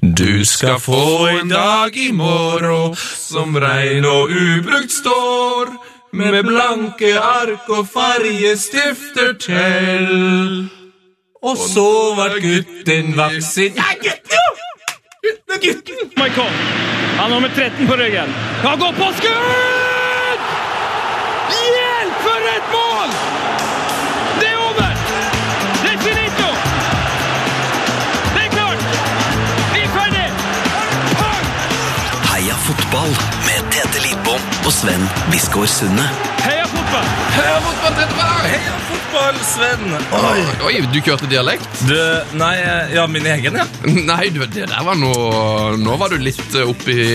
Du skal få en dag i morgen som rein og ubrukt står. Med blanke ark og fargestifter til. Og så var gutten vaksin Ja, gutten! Gutten, gutten! Michael. Han har nummer 13 på ryggen. Han går på skudd! Fotball med Tete Lidbom og Sven Biskår Sunde. Heia fotball! Heia fotball, Tete Berg! Heia fotball, Sven! Oi, oi, du kjørte dialekt? Du, nei, ja, min egen, ja. Nei, du, det der var noe Nå var du litt eh, oppe i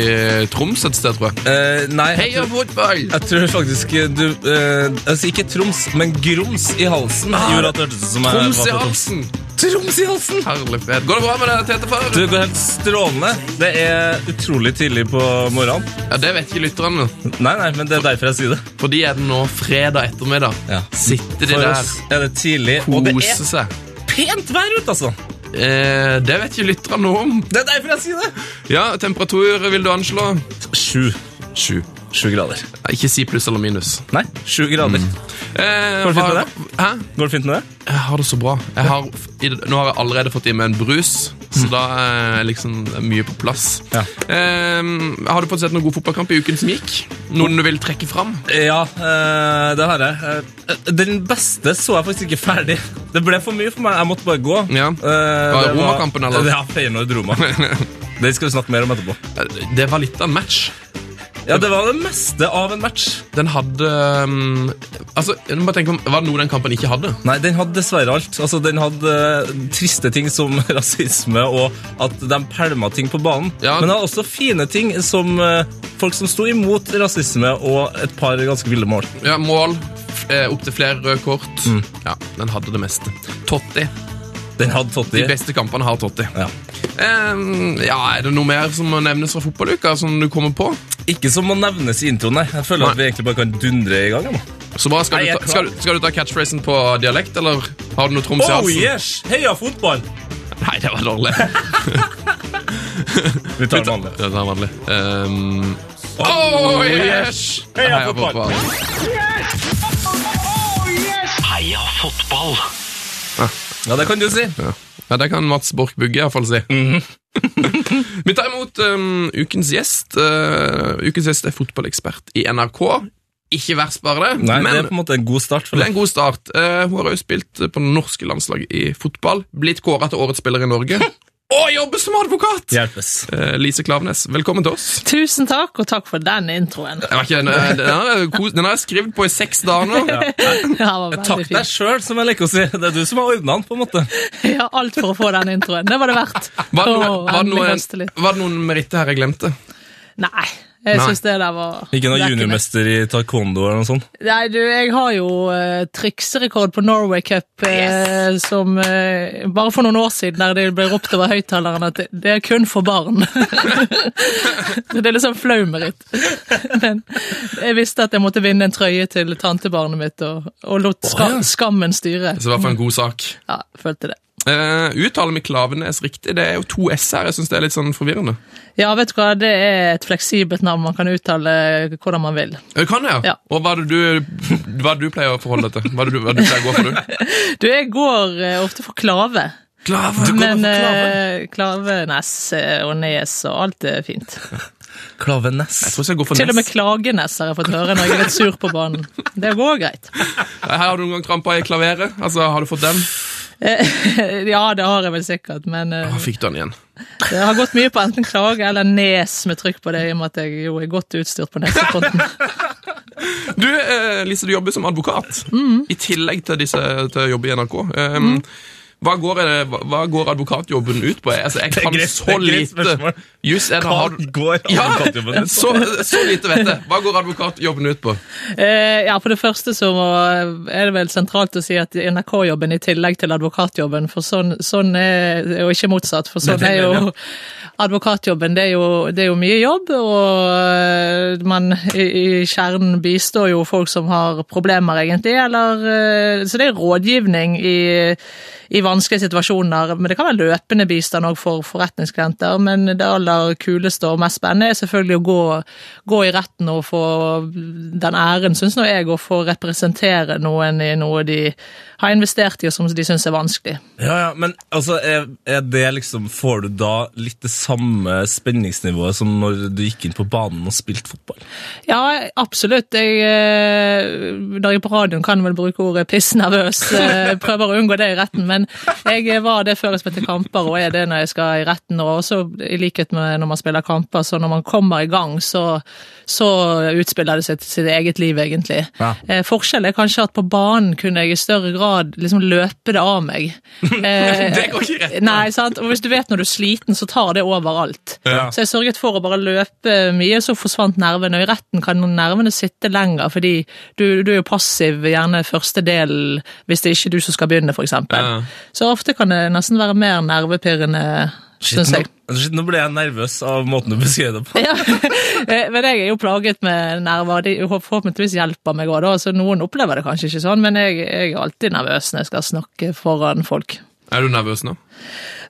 Troms et sted, tror jeg. Eh, nei, jeg tror, fotball! jeg tror faktisk du eh, Altså ikke Troms, men grums i halsen gjorde at det hørtes ut som jeg Troms var i halsen! Troms i halsen! Går det bra med deg, Tete Far? Du, det går helt strålende. Det er utrolig tidlig på morgenen. Ja, Det vet ikke lytterne. Nei, nei, men det er derfor jeg sier det. Fordi er det nå fredag ettermiddag. Ja. Sitter de For der, oss er det tidlig, og det koser er seg. pent vær ute, altså. Eh, det vet ikke lytterne noe om. Det er derfor jeg sier det. Ja, Temperatur vil du anslå? Sju. Sju. Sju grader. Ikke si pluss eller minus. Nei, sju grader. Eh, Går det fint med det? Hæ? Går det fint med det? Jeg har det så bra. Jeg har, i, nå har jeg allerede fått i meg en brus, så da er liksom mye på plass. Ja. Eh, har du fått sett noen god fotballkamp i uken som gikk? Noen du vil trekke fram? Ja, eh, det har jeg. Eh, Den beste så jeg faktisk ikke ferdig. Det ble for mye for meg. Jeg måtte bare gå. Ja. Eh, Var det Roma-kampen, eller? Ja, Feyenoord-Roma. det skal vi snakke mer om etterpå. Eh, Det var litt av en match. Ja, Det var det meste av en match. Den hadde um, Altså, jeg må bare tenke om, Var det noe den kampen ikke hadde? Nei, Den hadde dessverre alt. Altså, Den hadde uh, triste ting som rasisme og at de pælma ting på banen. Ja. Men den hadde også fine ting som uh, folk som sto imot rasisme og et par ganske ville mål. Ja, Mål, eh, opptil flere røde kort. Ja, Den hadde det meste. Totti. Den hadde Totti. De beste kampene har Totti. Ja. Um, ja, Er det noe mer som må nevnes fra fotballuka som du kommer på? Ikke som må nevnes i introen, nei. Jeg føler at vi egentlig bare kan dundre i gang. Så bra, skal, Nei, du ta, skal, skal du ta catchphrasen på dialekt, eller har du noe Troms i Oh yes! Heia fotball! Nei, det var dårlig. Vi tar den Ja, Det var vanlig. Um, oh, yes! Heia fotball! Heia fotball! Ja, det kan du si. Ja. ja, det kan Mats Borch Bugge iallfall si. Mhm. Vi tar imot um, ukens gjest. Uh, ukens gjest er fotballekspert i NRK. Ikke verst, bare det. Nei, men Det er på en måte en god start. det. er en god start. Uh, hun har også spilt på det norske landslaget i fotball. Blitt kåra til årets spiller i Norge. Og jobber som advokat! Hjelpes. Uh, Lise Klavenes, velkommen til oss. Tusen takk, og takk for den introen. Ikke, den, den, har jeg skrevet på i seks dager nå. Ja, var veldig Takk deg fint. sjøl, som jeg liker å si. Det er du som har ordna den. på en måte. Ja, alt for å få den introen. Det var det verdt. Var det, noe, Å, var, det endelig noe, var det noen meritter her jeg glemte? Nei, jeg syns det der var Ikke noen er juniormester i taekwondo eller noe sånt. Nei, du, jeg har jo uh, trikserekord på Norway Cup eh, som uh, bare for noen år siden, der det ble ropt over høyttaleren at det, det er kun for barn. Så det er liksom flaumeritt. Men jeg visste at jeg måtte vinne en trøye til tantebarnet mitt, og, og lot ska, ja. skammen styre. Så det var for en god sak. Ja, følte det. Uh, uttaler vi Klavenes riktig? Det er jo to s her. Jeg syns det er litt sånn forvirrende. Ja, vet du hva, det er et fleksibelt navn. Man kan uttale hvordan man vil. Det kan jeg, Ja. Og hva er det du, hva er det du pleier å forholde deg til? Hva er det du, hva er det du pleier å gå for, du? Du, jeg går eh, ofte for klave. Klave. Du går Men eh, klavenes eh, og nes og alt er fint. Klaveness. Jeg tror jeg går gå for Til og med klagenes har jeg fått høre når jeg er litt sur på banen. Det går greit. Her har du noen gang trampa i klaveret. Altså, Har du fått den? Eh, Ja, det har jeg vel sikkert, men Ah, fikk du den igjen? det har gått mye på enten klage eller nes med trykk på det, i og med at jeg jo er godt utstyrt på nesefronten. Du, eh, Lise, du jobber som advokat. Mm. I tillegg til, disse, til å jobbe i NRK. Um, hva, går, eh, hva, går advokatjobben ut på? Altså, jeg kan greit- så lite. Just, Hva har går ja, advokatjobben ut på? så, så lite vet jeg. Hva går advokatjobben ut på? Eh, ja, For det første så er det vel sentralt å si at NRK-jobben i tillegg til advokatjobben, for sånn, sånn er og ikke motsatt, for sånn er jo advokatjobben det er, jo, det er jo mye jobb, og øh, man i, i kjernen bistår jo folk som har problemer, egentlig. Eller, så det er rådgivning i, i vanskelige situasjoner. Men det kan være løpende bistand òg for forretningsklienter. Men det aller kuleste og mest spennende er selvfølgelig å gå, gå i retten og få den æren, syns nå jeg, å få representere noen i noe de har investert i og som de syns er vanskelig. Ja, ja, Men altså, er, er det liksom Får du da litt det samme spenningsnivået som når du gikk inn på banen og spilte fotball? Ja, absolutt. Jeg, eh, når jeg på radioen kan vel bruke ordet pissnervøs. eh, Prøver å unngå det i retten, men jeg var det før jeg spilte kamper, og er det når jeg skal i retten. Og også i likhet med når man spiller kamper, så når man kommer i gang, så, så utspiller det seg til sitt eget liv, egentlig. Ja. Eh, Forskjellen er kanskje at på banen kunne jeg i større grad liksom løpe det av meg. Eh, Det går ikke rett. Nei, sant? Og hvis du vet når du er sliten, så tar det overalt. Ja. Så jeg sørget for å bare løpe mye, så forsvant nervene. Og i retten kan nervene sitte lenger, fordi du, du er jo passiv gjerne første del hvis det er ikke du som skal begynne, f.eks. Ja. Så ofte kan det nesten være mer nervepirrende, syns jeg. nå ble jeg nervøs av måten du beskrev det på. Ja, Eh, men jeg er jo plaget med nerver. De forhåpentligvis hjelper meg òg, så noen opplever det kanskje ikke sånn, men jeg, jeg er alltid nervøs når jeg skal snakke foran folk. Er du nervøs nå?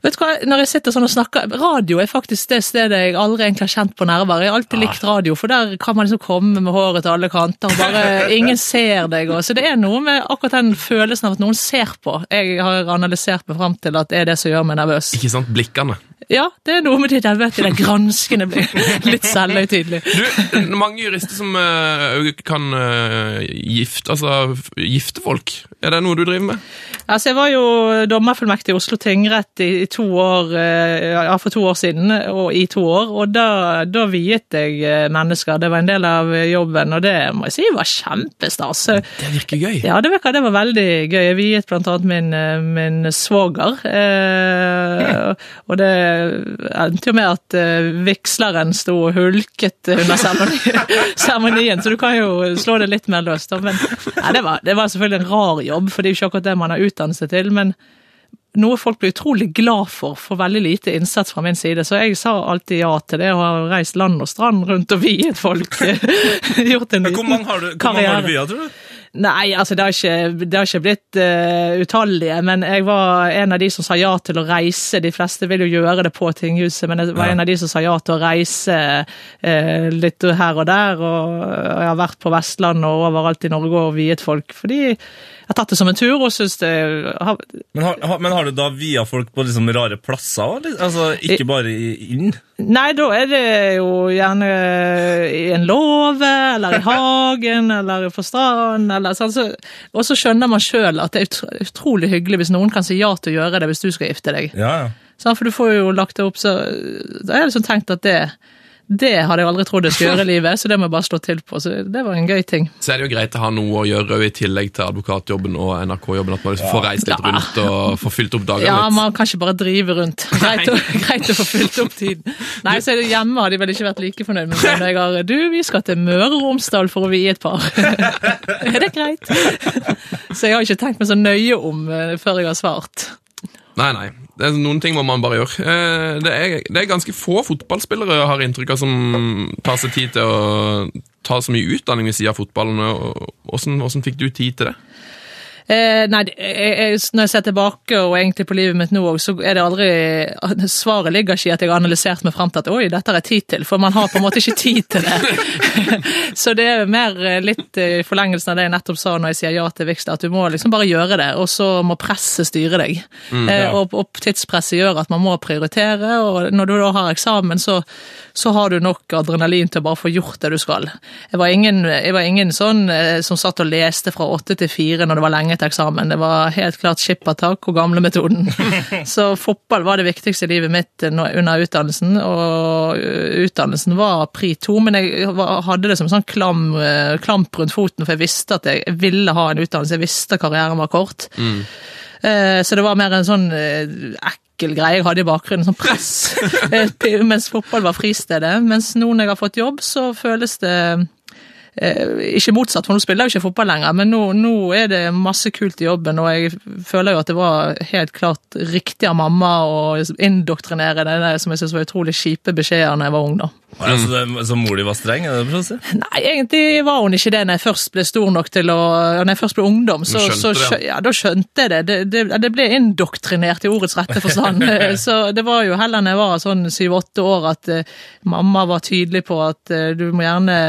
Vet du hva, når jeg sitter sånn og snakker, Radio er faktisk det stedet jeg aldri egentlig har kjent på nerver. Jeg har alltid likt radio, for der kan man liksom komme med håret til alle kanter, og bare ingen ser deg. Og, så det er noe med akkurat den følelsen av at noen ser på. Jeg har analysert meg fram til at det er det som gjør meg nervøs. Ikke sant? Blikkene. Ja, det er noe med de der, vet du, de granskende blir litt selvhøytidelig. Det mange jurister som uh, kan uh, gifte, altså, gifte folk. Er det noe du driver med? Altså, jeg var jo dommerfullmektig i Oslo tingrett i, i to år, uh, ja, for to år siden, og i to år, og da, da viet jeg mennesker. Det var en del av jobben, og det må jeg si var kjempestas. Det virker gøy. Ja, det virker, det var veldig gøy. Jeg viet blant annet min, min svoger. Og det endte jo med at eh, vigsleren sto og hulket under seremonien, så du kan jo slå det litt mer løst. Men ja, det, var, det var selvfølgelig en rar jobb, for det er jo ikke akkurat det man har utdannet seg til. men noe folk blir utrolig glad for, for veldig lite innsats fra min side. Så jeg sa alltid ja til det, og har reist land og strand rundt og viet folk. Gjort en har du, hvor mange har du via, tror du? Nei, altså det har ikke, det har ikke blitt uh, utallige, men jeg var en av de som sa ja til å reise. De fleste vil jo gjøre det på tinghuset, men jeg var Ja. en av de som sa ja til å reise uh, litt her og der. Og jeg har vært på Vestlandet og overalt i Norge og viet folk, fordi jeg har tatt det som en tur og syns det har, Men har, har, men har du da via folk på liksom rare plasser? òg? Altså, Ikke bare inn? Nei, da er det jo gjerne i en låve, eller i hagen, eller på stranden, eller sånn. Så, og så skjønner man sjøl at det er utrolig hyggelig hvis noen kan si ja til å gjøre det hvis du skal gifte deg. Ja, ja. Sånn, for du får jo lagt det opp, så da har jeg liksom tenkt at det det hadde jeg aldri trodd jeg skulle gjøre i livet, så det må jeg bare slå til på. Så det var en gøy ting. Så er det jo greit å ha noe å gjøre i tillegg til advokatjobben og NRK-jobben. At man liksom får reist litt Ja. rundt og får fylt opp dagene Ja, litt. man kan ikke bare drive rundt. Greit å, greit å få fylt opp tiden. Nei, så er det hjemme har de vel ikke vært like fornøyd med meg når jeg har Du, vi skal til Møre og Romsdal for å vie et par. Er det greit? Så jeg har ikke tenkt meg så nøye om eh, før jeg har svart. Nei, nei. Det er noen ting må man bare gjøre. Eh, Det er, det er ganske få fotballspillere har inntrykk av som tar seg tid til å ta så mye utdanning ved siden av fotballen. Hvordan, hvordan fikk du tid til det? Eh, nei, jeg, jeg, når jeg ser tilbake, og egentlig på livet mitt nå òg, så er det aldri Svaret ligger ikke i at jeg har analysert meg frem til at oi, dette har jeg tid til, for man har på en måte ikke tid til det. så det er mer eh, litt i forlengelsen av det jeg nettopp sa når jeg sier ja til Vigstad, at du må liksom bare gjøre det, og så må presset styre deg. eh, og, og tidspresset gjør at man må prioritere, og når du da har eksamen, så, så har du nok adrenalin til å bare få gjort det du skal. Jeg var ingen, jeg var ingen sånn eh, som satt og leste fra åtte til fire når det var lenge til eksamen. Det var helt klart skippertak og gamlemetoden. Så fotball var det viktigste i livet mitt under utdannelsen, og utdannelsen var pri to, men jeg hadde det som en sånn klam, eh, klamp rundt foten, for jeg visste at jeg ville ha en utdannelse, jeg visste at karrieren var kort. Mm. Så det var mer en sånn eh, ekkel greie jeg hadde i bakgrunnen, sånn press. Eh, Mens fotball var fristedet. Mens nå når jeg har fått jobb, så føles det eh, Ikke motsatt, for nå spiller jeg jo ikke fotball lenger, men nå, nå er det masse kult i jobben, og jeg føler jo at det var helt klart riktig av mamma å indoktrinere det som jeg syntes var utrolig kjipe beskjeder da jeg var ung. da. Ja, så, det, så mor di var streng? er det for å si? Nei, egentlig var hun ikke det når jeg først ble stor nok til å Når jeg først ble ungdom. Så, skjønte så skjø- ja, da skjønte jeg det. Det, det. det ble indoktrinert i ordets rette forstand. så det var jo heller når jeg var sånn syv-åtte år at uh, mamma var tydelig på at uh, du må gjerne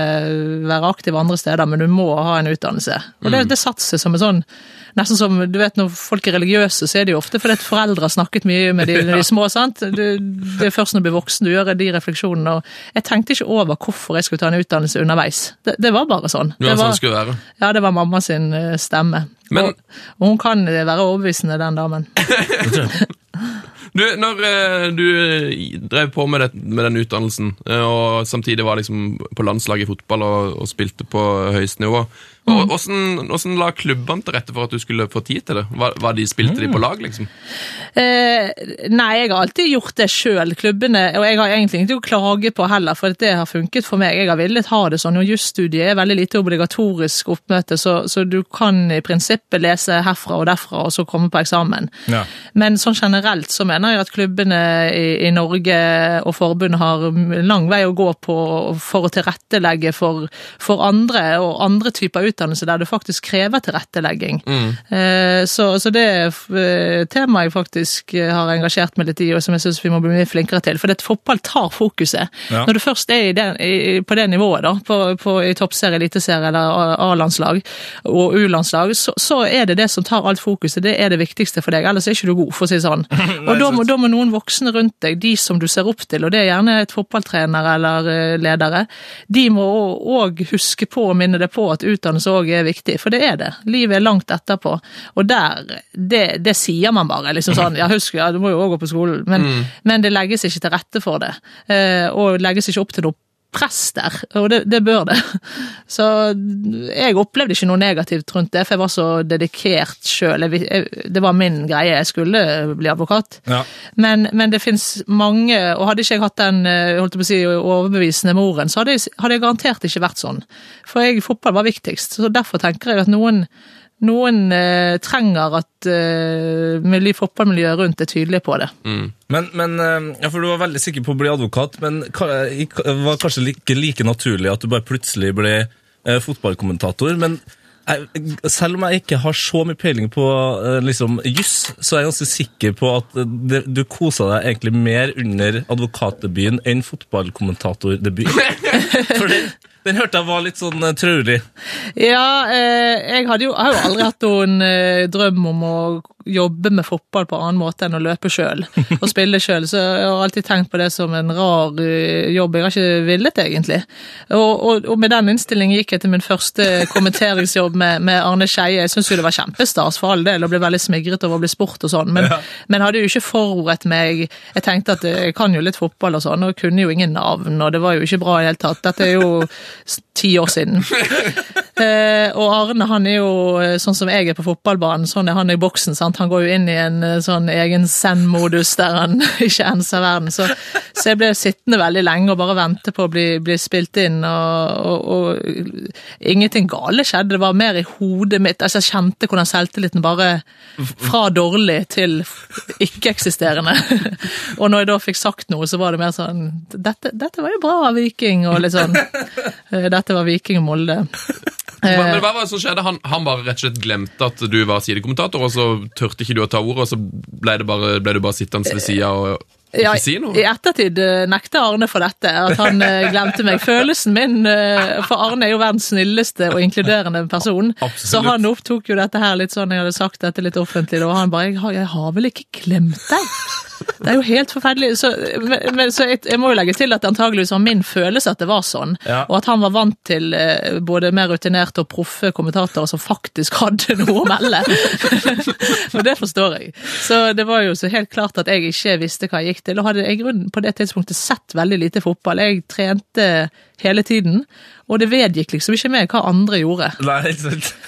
være aktiv andre steder, men du må ha en utdannelse. Og det, det satte seg som en sånn Nesten som du vet når folk er religiøse, så er det jo ofte fordi foreldre har snakket mye med de, de små. sant? Du, det er først når du blir voksen du gjør de refleksjonene. og Jeg tenkte ikke over hvorfor jeg skulle ta en utdannelse underveis. Det, det var bare sånn. Det var sånn det skulle være. ja, det var mamma sin eh, stemme. Men- og, og hun kan være overbevisende, den damen. Du, når eh, du drev på med, det, med den utdannelsen, eh, og samtidig var liksom på landslaget i fotball og, og spilte på høyeste nivå, og, hvordan, hvordan la klubbene til rette for at du skulle få tid til det? Var, var de, spilte de på lag, liksom? Eh, nei, jeg har alltid gjort det sjøl, klubbene. Og jeg har egentlig ingenting å klage på heller, for det har funket for meg. Jeg har villet ha det sånn. Og jusstudiet er veldig lite obligatorisk oppmøte, så, så du kan i prinsippet lese herfra og derfra, og så komme på eksamen. Ja. Men sånn generelt så mener jeg at klubbene i, i Norge og forbundet har lang vei å gå på for å tilrettelegge for, for andre og andre typer utdannelse der det faktisk krever tilrettelegging. Mm. Så, så det er eh, temaet jeg faktisk eh, har engasjert meg litt i, og som jeg syns vi må bli mye flinkere til. For det, fotball tar fokuset. Ja. Når du først er i den, i, på det nivået, da, på, på, i toppserie, eliteserie eller A-landslag og U-landslag, så, så er det det som tar alt fokuset. Det er det viktigste for deg, ellers er ikke du god, for å si det sånn. og da må, da må noen voksne rundt deg, de som du ser opp til, og det er gjerne et fotballtrener eller eh, ledere, de må òg huske på og minne deg på at utdannelse òg er viktig, for det er det. Livet er langt etterpå. Og der, det, det sier man bare. liksom sånn, ja husk, ja, du må jo òg gå på skolen, men, men det legges ikke til rette for det. Eh, og legges ikke opp til noe press der, og det, det bør det. Så jeg opplevde ikke noe negativt rundt det, for jeg var så dedikert sjøl. Det var min greie, jeg skulle bli advokat. Ja. Men, men det fins mange, og hadde ikke jeg hatt den eh, holdt på å si, overbevisende moren, så hadde jeg, hadde jeg garantert ikke vært sånn. For jeg, fotball var viktigst, så derfor tenker jeg at noen noen eh, trenger at eh, fotballmiljøet rundt er tydelige på det. Men, men eh, ja, for Du var veldig sikker på å bli advokat, men det var kanskje ikke like naturlig at du bare plutselig ble eh, fotballkommentator. Men jeg, selv om jeg ikke har så mye peiling på eh, liksom, juss, så er jeg ganske sikker på at eh, det, du kosa deg egentlig mer under advokatdebuten enn fotballkommentatordebut. For den hørte jeg var litt sånn uh, traurig. Ja, eh, jeg, jo, jeg har jo aldri hatt noen eh, drøm om å jobbe med fotball på annen måte enn å løpe sjøl og spille sjøl, så jeg har alltid tenkt på det som en rar uh, jobb. Jeg har ikke villet, egentlig. Og, og, og med den innstillingen gikk jeg til min første kommenteringsjobb med, med Arne Skeie. Jeg syns jo det var kjempestas for all del, og ble veldig smigret over å bli spurt og sånn, men, men hadde jo ikke forberedt meg. Jeg tenkte at jeg kan jo litt fotball og sånn, og kunne jo ingen navn, og det var jo ikke bra i det hele tatt. Dette er jo ti år siden. Eh, og Arne han er jo eh, sånn som jeg er på fotballbanen, sånn er han i boksen. sant? Han går jo inn i en eh, sånn egen zen-modus der han ikke enser verden. Så, så jeg ble sittende veldig lenge og bare vente på å bli, bli spilt inn. Og, og, og ingenting gale skjedde, det var mer i hodet mitt. altså Jeg kjente hvordan selvtilliten bare fra dårlig til ikke-eksisterende. og når jeg da fikk sagt noe, så var det mer sånn Dette, dette var jo bra, Viking, og litt sånn Dette var Viking Molde. Men hva var det som skjedde? Han, han bare rett og slett glemte at du var sidekommentator, og så tørte ikke du å ta ordet, og så ble, det bare, ble du bare sittende ved sida og Ja, si noe? I ettertid eh, nekter Arne for dette, at han eh, glemte meg. Følelsen min eh, For Arne er jo verdens snilleste og inkluderende person. Absolutt. Så han opptok jo dette her litt sånn, jeg hadde sagt dette litt offentlig, og han bare jeg har, 'Jeg har vel ikke glemt deg?' Det er jo helt forferdelig. Så, men, så jeg, jeg må jo legge til at det antageligvis var min følelse at det var sånn, Ja. og at han var vant til eh, både mer rutinerte og proffe kommentatorer som faktisk hadde noe å melde. og det forstår jeg. Så det var jo så helt klart at jeg ikke visste hva jeg gikk til, og hadde jeg grunnen på det tidspunktet sett veldig lite fotball. Jeg trente hele tiden, og det vedgikk liksom ikke meg hva andre gjorde. Nei?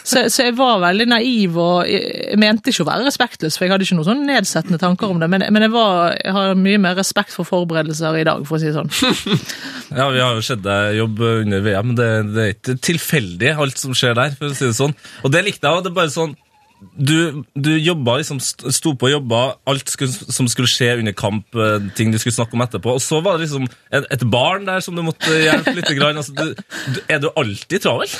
Så, så jeg var veldig naiv og jeg, mente ikke å være respektløs, for jeg hadde ikke noen sånn nedsettende tanker om det, men, men jeg var jeg har mye mer respekt for forberedelser i dag, for å si det sånn. Ja, Vi har jo sett deg jobbe under VM. Det, det er ikke tilfeldig, alt som skjer der. for å si det sånn. Og det likte jeg. og det er bare sånn, Du, du jobba liksom, sto på og jobba alt skulle, som skulle skje under kamp, eh, ting du skulle snakke om etterpå. Og så var det liksom et, et barn der som du måtte hjelpe litt. Grann. Altså, du, du, er du alltid travel?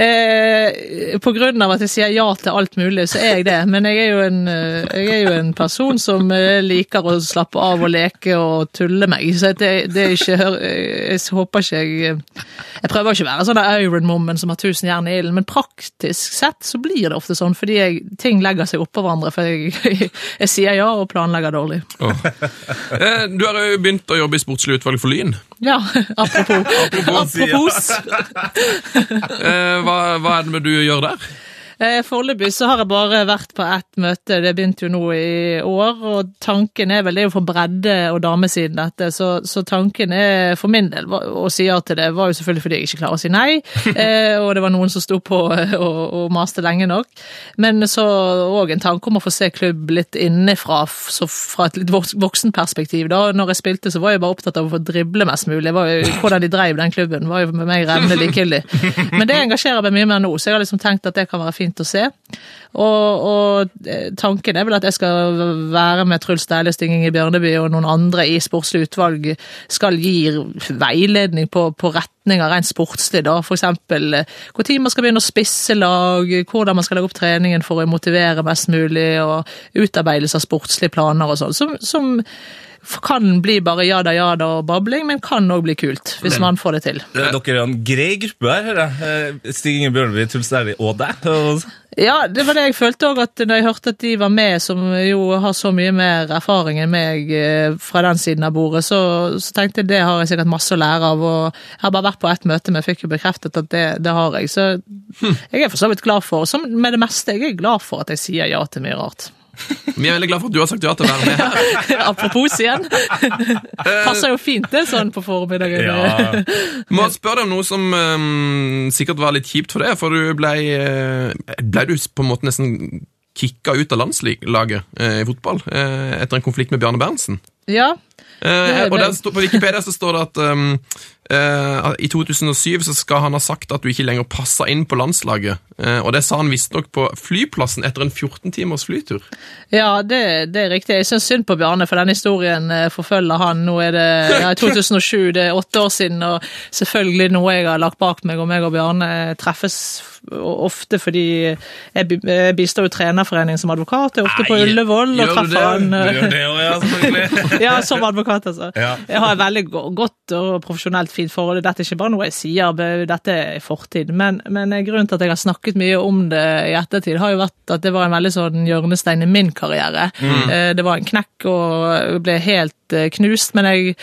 Eh, på grunn av at jeg sier ja til alt mulig, så er jeg det. Men jeg er jo en, eh, er jo en person som eh, liker å slappe av og leke og tulle meg. Så det, det er ikke Jeg håper ikke jeg Jeg prøver ikke å være sånn Iron Woman som har tusen jern i ilden, men praktisk sett så blir det ofte sånn fordi jeg, ting legger seg oppå hverandre. For jeg, jeg sier ja og planlegger dårlig. Eh, Du har jo begynt å jobbe i sportslig utvalg for Lyn. Ja, apropos. apropos. Eh, Hva, hva er det du gjør der? Eh, Foreløpig så har jeg bare vært på ett møte, det begynte jo nå i år. Og tanken er vel det er jo for bredde- og damesiden dette, så, så tanken er for min del å si ja til det var jo selvfølgelig fordi jeg ikke klarer å si nei. Eh, og det var noen som sto på og, og maste lenge nok. Men så òg en tanke om å få se klubb litt innenfra, fra et litt voksenperspektiv. Da når jeg spilte, så var jeg bare opptatt av å få drible mest mulig. Var jo, hvordan de drev den klubben, var jo med meg revnende likegyldig. Men det engasjerer meg mye mer nå, så jeg har liksom tenkt at det kan være fint å se. Og, og eh, tanken er vel at jeg skal være med Truls Dæhlie, Stinging i Bjørneby og noen andre i sportslig utvalg, skal gi veiledning på, på retninger rent sportslig, da. For eksempel eh, man skal begynne å spisse lag, hvordan man skal legge opp treningen for å motivere mest mulig, og utarbeidelse av sportslige planer og sånn, som, som kan bli bare jada jada og babling, men kan òg bli kult, hvis man får det til. Dere er en grei gruppe her, hører jeg. Eh, Stig Inge Bjørnby, Truls Dæhlie og deg. Ja, det var det jeg følte òg, at når jeg hørte at de var med, som jo har så mye mer erfaring enn meg eh, fra den siden av bordet, så, så tenkte jeg det har jeg sikkert masse å lære av. Og jeg har bare vært på ett møte, men jeg fikk jo bekreftet at det, det har jeg. Så jeg er for så vidt glad for, som med det meste, jeg er glad for at jeg sier ja til mye rart. Vi er veldig glad for at du har sagt ja til å være med her. Apropos igjen. Passer jo fint det sånn på formiddagen. Ja. Må spørre deg om noe som um, sikkert var litt kjipt for deg, for du ble, eh, ble du på en måte nesten kicka ut av landslaget eh, i fotball eh, etter en konflikt med Bjarne Berntsen. Ja, Eh, og der På Wikipedia så står det at um, eh, i 2007 så skal han ha sagt at du ikke lenger passer inn på landslaget. Eh, og det sa han visstnok på flyplassen etter en 14 timers flytur. Ja, det, det er riktig. Jeg syns synd på Bjarne, for den historien eh, forfølger han. Nå er det ja, 2007, det er åtte år siden, og selvfølgelig noe jeg har lagt bak meg. Og meg og Bjarne treffes ofte fordi jeg bistår jo Trenerforeningen som advokat. Jeg er ofte på Ullevål og treffer det? han. Du eh, gjør det ja, selvfølgelig. ja, som advokat, altså. Ja. Jeg har et veldig godt og profesjonelt fint forhold. Dette er ikke bare noe jeg sier, dette er fortid. Men, men grunnen til at jeg har snakket mye om det i ettertid, har jo vært at det var en veldig sånn hjørnestein i min karriere. Mm. Det var en knekk og ble helt eh, knust, men jeg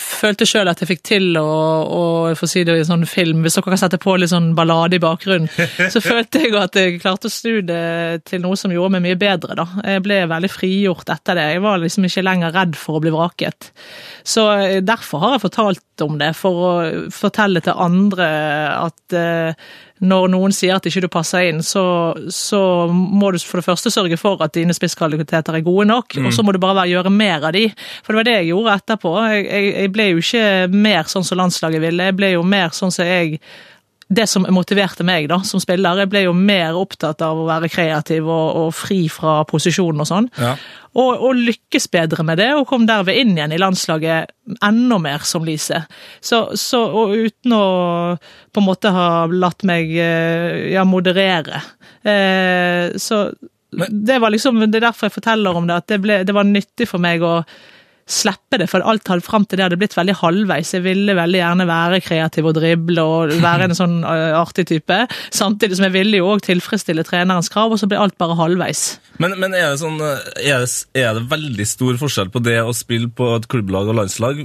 følte sjøl at jeg fikk til å, å få si det i en sånn film, hvis dere kan sette på litt sånn ballade i bakgrunnen, så følte jeg at jeg klarte å snu det til noe som gjorde meg mye bedre. da. Jeg ble veldig frigjort etter det. Jeg var liksom ikke lenger redd for å bli vraket. Så eh, derfor har jeg fortalt om det, for å fortelle til andre at eh, når noen sier at ikke du passer inn, så, så må du for det første sørge for at dine spisskvaliteter er gode nok, og så må du bare være, gjøre mer av de. For det var det jeg gjorde etterpå. Jeg, jeg, jeg ble jo ikke mer sånn som landslaget ville, jeg ble jo mer sånn som jeg det som motiverte meg da, som spiller. Jeg ble jo mer opptatt av å være kreativ og, og fri fra posisjon og sånn. Ja. Og, og lykkes bedre med det, og kom derved inn igjen i landslaget enda mer som Lise. Så, så, og uten å på en måte ha latt meg eh, ja, moderere. Eh, så det var liksom, det er derfor jeg forteller om det, at det, ble, det var nyttig for meg å slippe det, for alt hadde fram til det hadde blitt veldig halvveis. Jeg ville veldig gjerne være kreativ og drible og være en sånn artig type, samtidig som jeg ville jo òg tilfredsstille trenerens krav, og så ble alt bare halvveis. Men, men er, det sånn, er, det, er det veldig stor forskjell på det å spille på et klubblag og landslag,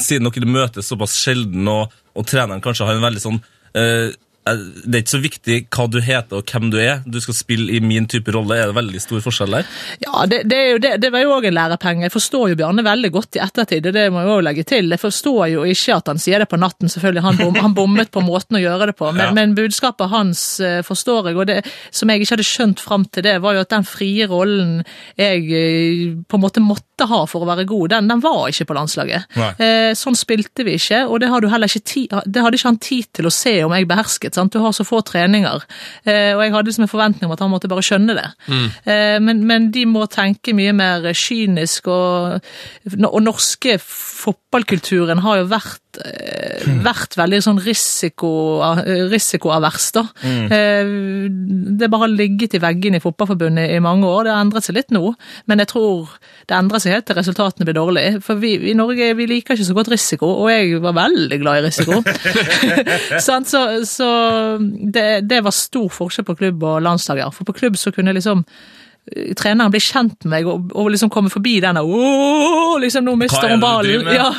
siden dere møtes såpass sjelden, og, og treneren kanskje har en veldig sånn eh, det er ikke så viktig hva du heter og hvem du er. Du skal spille i min type rolle. Er det veldig stor forskjell der? Ja, det, det, det, det var jo òg en lærepenge. Jeg forstår jo Bjarne veldig godt i ettertid, og det må jeg også legge til. Jeg forstår jo ikke at han sier det på natten, selvfølgelig. Han, bom, han bommet på måten å gjøre det på, men, Ja. men budskapet hans eh, forstår jeg. Og det som jeg ikke hadde skjønt fram til det, var jo at den frie rollen jeg eh, på en måte måtte ha for å være god, den, den var ikke på landslaget. Nei. Eh, sånn spilte vi ikke, og det, hadde, ikke ti, det hadde ikke han tid til å se om jeg behersket. Sant? Du har så få treninger. Eh, og jeg hadde liksom en forventning om at han måtte bare skjønne det. Eh, men, men de må tenke mye mer kynisk, og, og norske fotballkulturen har jo vært, eh, vært veldig sånn risiko, risikoavers, da. Eh, det bare har ligget i veggene i Fotballforbundet i mange år. Det har endret seg litt nå, men jeg tror det endrer seg helt til resultatene blir dårlige. For vi i Norge vi liker ikke så godt risiko, og jeg var veldig glad i risiko. Så så det, det var stor forskjell på klubb og landslag, ja. For på klubb så kunne liksom eh, treneren blir kjent med meg og, og liksom kommer forbi denne liksom nå mister er hun ballen. Ja,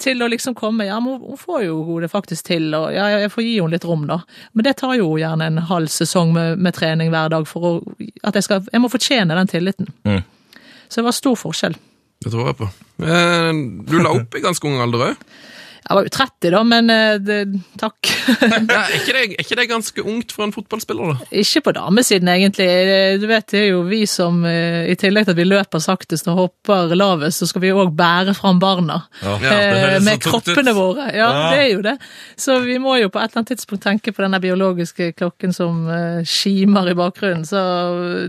til å liksom komme Ja, men hun får jo det faktisk til, og ja, jeg får gi henne litt rom, da. Men det tar jo gjerne en halv sesong med, med trening hver dag for å, at jeg skal Jeg må fortjene den tilliten. Mm. Så det var stor forskjell. Det tror jeg på. Eh, Du la opp i ganske ung alder òg. Jeg var jo 30 da, men eh, det, takk. Ja, er, ikke det- er ikke det ganske ungt for en fotballspiller, da? Ikke på damesiden, egentlig. Du vet, det er jo vi som, eh, i tillegg til at vi løper saktest og hopper lavest, så skal vi òg bære fram barna. Ja, Eh, med kroppene ut. våre. Ja, Ja. det er jo det. Så vi må jo på et eller annet tidspunkt tenke på denne biologiske klokken som skimer i bakgrunnen. Så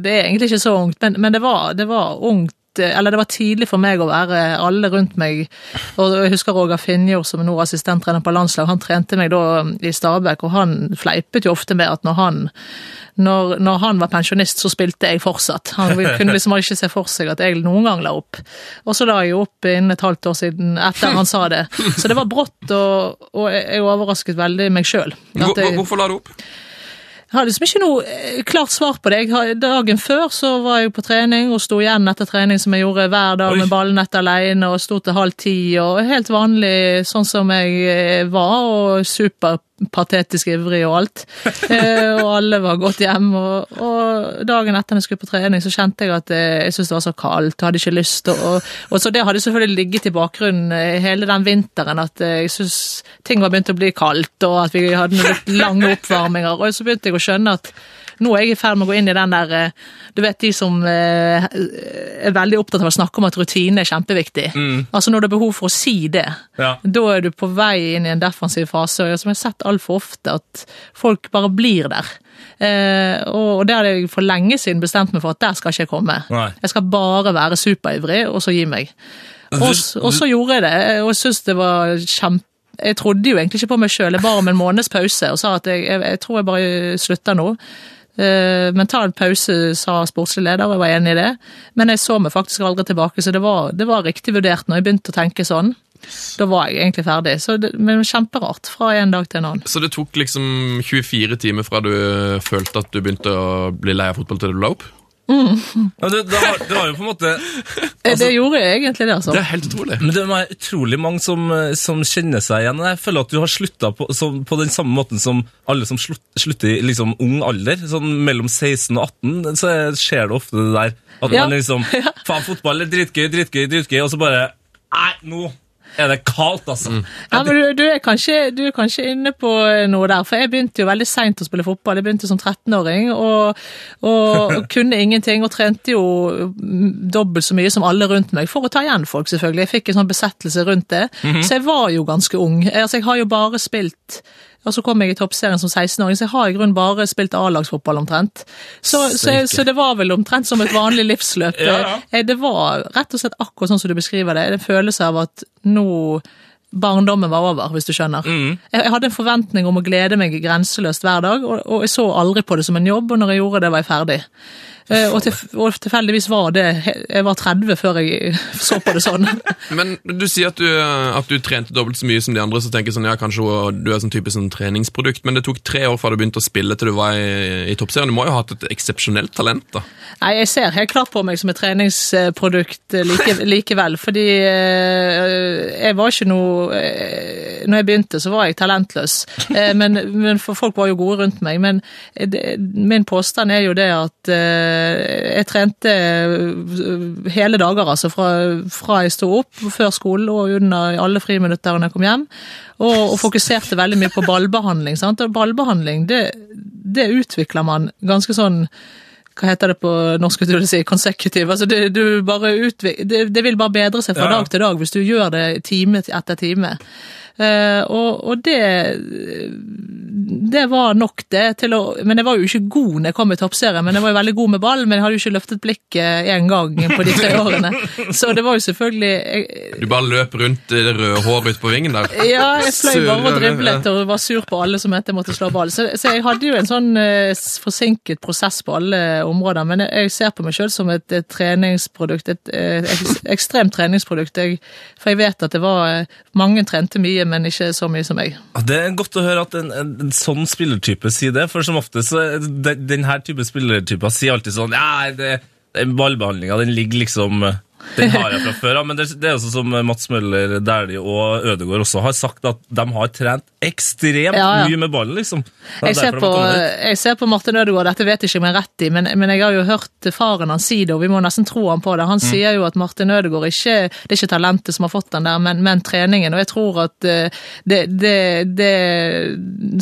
det er egentlig ikke så ungt, men, men det, var, det var ungt. Eh, Eller det var tidlig for meg å være alle rundt meg. Og jeg husker Roger Finjord, som er assistenttrener på landslag, han trente meg da i Stabæk, og han fleipet jo ofte med at når han når, når han var pensjonist, så spilte jeg fortsatt. Han kunne liksom ikke se for seg at jeg noen gang la opp. Og så la jeg opp innen et halvt år siden etter han sa det. Så det var brått, og, og jeg overrasket veldig meg sjøl. Hvor, hvor- hvorfor la du opp? Jeg har liksom ikke noe eh, klart svar på det. Har, dagen før så var jeg på trening og sto igjen etter trening som jeg gjorde hver dag Oi. med ballnett alene og sto til halv ti og helt vanlig sånn som jeg eh, var og superpatetisk ivrig og alt. Eh, og alle var gått hjem og, og dagen etter jeg skulle på trening så kjente jeg at eh, jeg syntes det var så kaldt og hadde ikke lyst og, og så det hadde selvfølgelig ligget i bakgrunnen eh, hele den vinteren at jeg syntes ting var begynt å bli kaldt og at vi hadde noen litt lange oppvarminger og så begynte jeg å skjønne at nå er jeg i ferd med å gå inn i den der eh, Du vet de som eh, er veldig opptatt av å snakke om at rutine er kjempeviktig. Altså når det er behov for å si det, Ja. da er du på vei inn i en defensiv fase. Og som jeg har sett altfor ofte, at folk bare blir der. Eh, og det hadde jeg for lenge siden bestemt meg for at der skal ikke jeg komme. Nei. Jeg skal bare være superivrig, og så gi meg. Og, og så gjorde jeg det, og jeg syns det var kjempe jeg trodde jo egentlig ikke på meg sjøl. Jeg ba om en måneds pause og sa at jeg, jeg, jeg tror jeg bare slutter nå. Eh, mental pause, sa sportslig leder, jeg var enig i det. Men jeg så meg faktisk aldri tilbake, så det var, det var riktig vurdert når jeg begynte å tenke sånn. Da var jeg egentlig ferdig. Så det, men kjemperart fra en dag til en annen. Så det tok liksom 24 timer fra du følte at du begynte å bli lei av fotball til du la opp? Ja, det, det, var, det var jo på en måte altså, det gjorde jeg egentlig, det, altså. Det er helt utrolig. Men det er utrolig mange som, som kjenner seg igjen. Jeg føler at du har slutta på, på den samme måten som alle som slutt, slutter i liksom ung alder. Sånn mellom 16 og 18 så er- skjer det ofte det der. At Ja. man liksom Faen, fotball er dritgøy, dritgøy, dritgøy, og så bare Nei, nå er det kaldt, altså. Ja, men du, du, er kanskje, du er kanskje inne på noe der, for jeg begynte jo veldig seint å spille fotball. Jeg begynte som 13-åring og, og, og kunne ingenting, og trente jo mm, dobbelt så mye som alle rundt meg, for å ta igjen folk, selvfølgelig. Jeg fikk en sånn besettelse rundt det. Så jeg var jo ganske ung. Altså, jeg har jo bare spilt og så kom jeg i toppserien som 16-åring, så jeg har i grunnen bare spilt A-lagsfotball omtrent. Så, så, så det var vel omtrent som et vanlig livsløp. Ja, ja. Eh, Det var rett og slett akkurat sånn som du beskriver det. En følelse av at nå barndommen var over, hvis du skjønner. Mm. Jeg, jeg hadde en forventning om å glede meg grenseløst hver dag, og, og jeg så aldri på det som en jobb, og når jeg gjorde det, var jeg ferdig. Eh, Og, til, og tilfeldigvis var det Jeg var 30 før jeg så på det sånn. Men du sier at du, at du trente dobbelt så mye som de andre, så tenker jeg sånn, ja, kanskje du er sånn typisk sånn treningsprodukt, men det tok tre år fra du begynte å spille til du var i, i toppserien. Du må jo ha hatt et eksepsjonelt talent, da. Nei, jeg ser helt klart på meg som et treningsprodukt like, likevel, fordi eh, jeg var ikke noe eh, når jeg begynte, så var jeg talentløs. Eh, men, men for folk var jo gode rundt meg. Men det, min påstand er jo det at eh, jeg trente eh, hele dager, altså fra, fra jeg sto opp, før skolen og under alle friminutter når jeg kom hjem. Og, og fokuserte veldig mye på ballbehandling. Sant? Og ballbehandling, det, det utvikler man ganske sånn hva heter det på norsk, du si, consecutive. Altså det, det vil bare bedre seg fra Ja. dag til dag hvis du gjør det time etter time. Eh, og, og det Det var nok det til å Men jeg var jo ikke god når jeg kom i toppserien, men jeg var jo veldig god med ball, men jeg hadde jo ikke løftet blikket én gang på de tre årene. Så det var jo selvfølgelig jeg, Du bare løp rundt i det røde håret ute på vingen der. ja, jeg fløy bare og driblet og var sur på alle som mente jeg måtte slå ball. Så, så jeg hadde jo en sånn eh, forsinket prosess på alle områder, men jeg, jeg ser på meg sjøl som et, et treningsprodukt, et, et ekstremt treningsprodukt. Jeg, for jeg vet at det var eh, mange trente mye, men ikke så mye som meg. Det er godt å høre at en, en, en sånn spillertype sier det, for som ofte så den her type spillertyper sier alltid sånn Ja, det, den ballbehandlinga, den ligger liksom Den har jeg fra før av. Men det, det er også som Mats Møller Dæhlie og Ødegaard også har sagt, at de har trent ekstremt Ja, ja. mye med ballen, liksom. Jeg ser, på, har jeg ser på Martin Ødegaard, dette vet jeg ikke om jeg er rett i, men, men jeg har jo hørt faren hans si det, og vi må nesten tro han på det. Mm. Han sier jo at Martin Ødegaard ikke Det er ikke talentet som har fått den der, men, men treningen. Og jeg tror at eh, det, det, det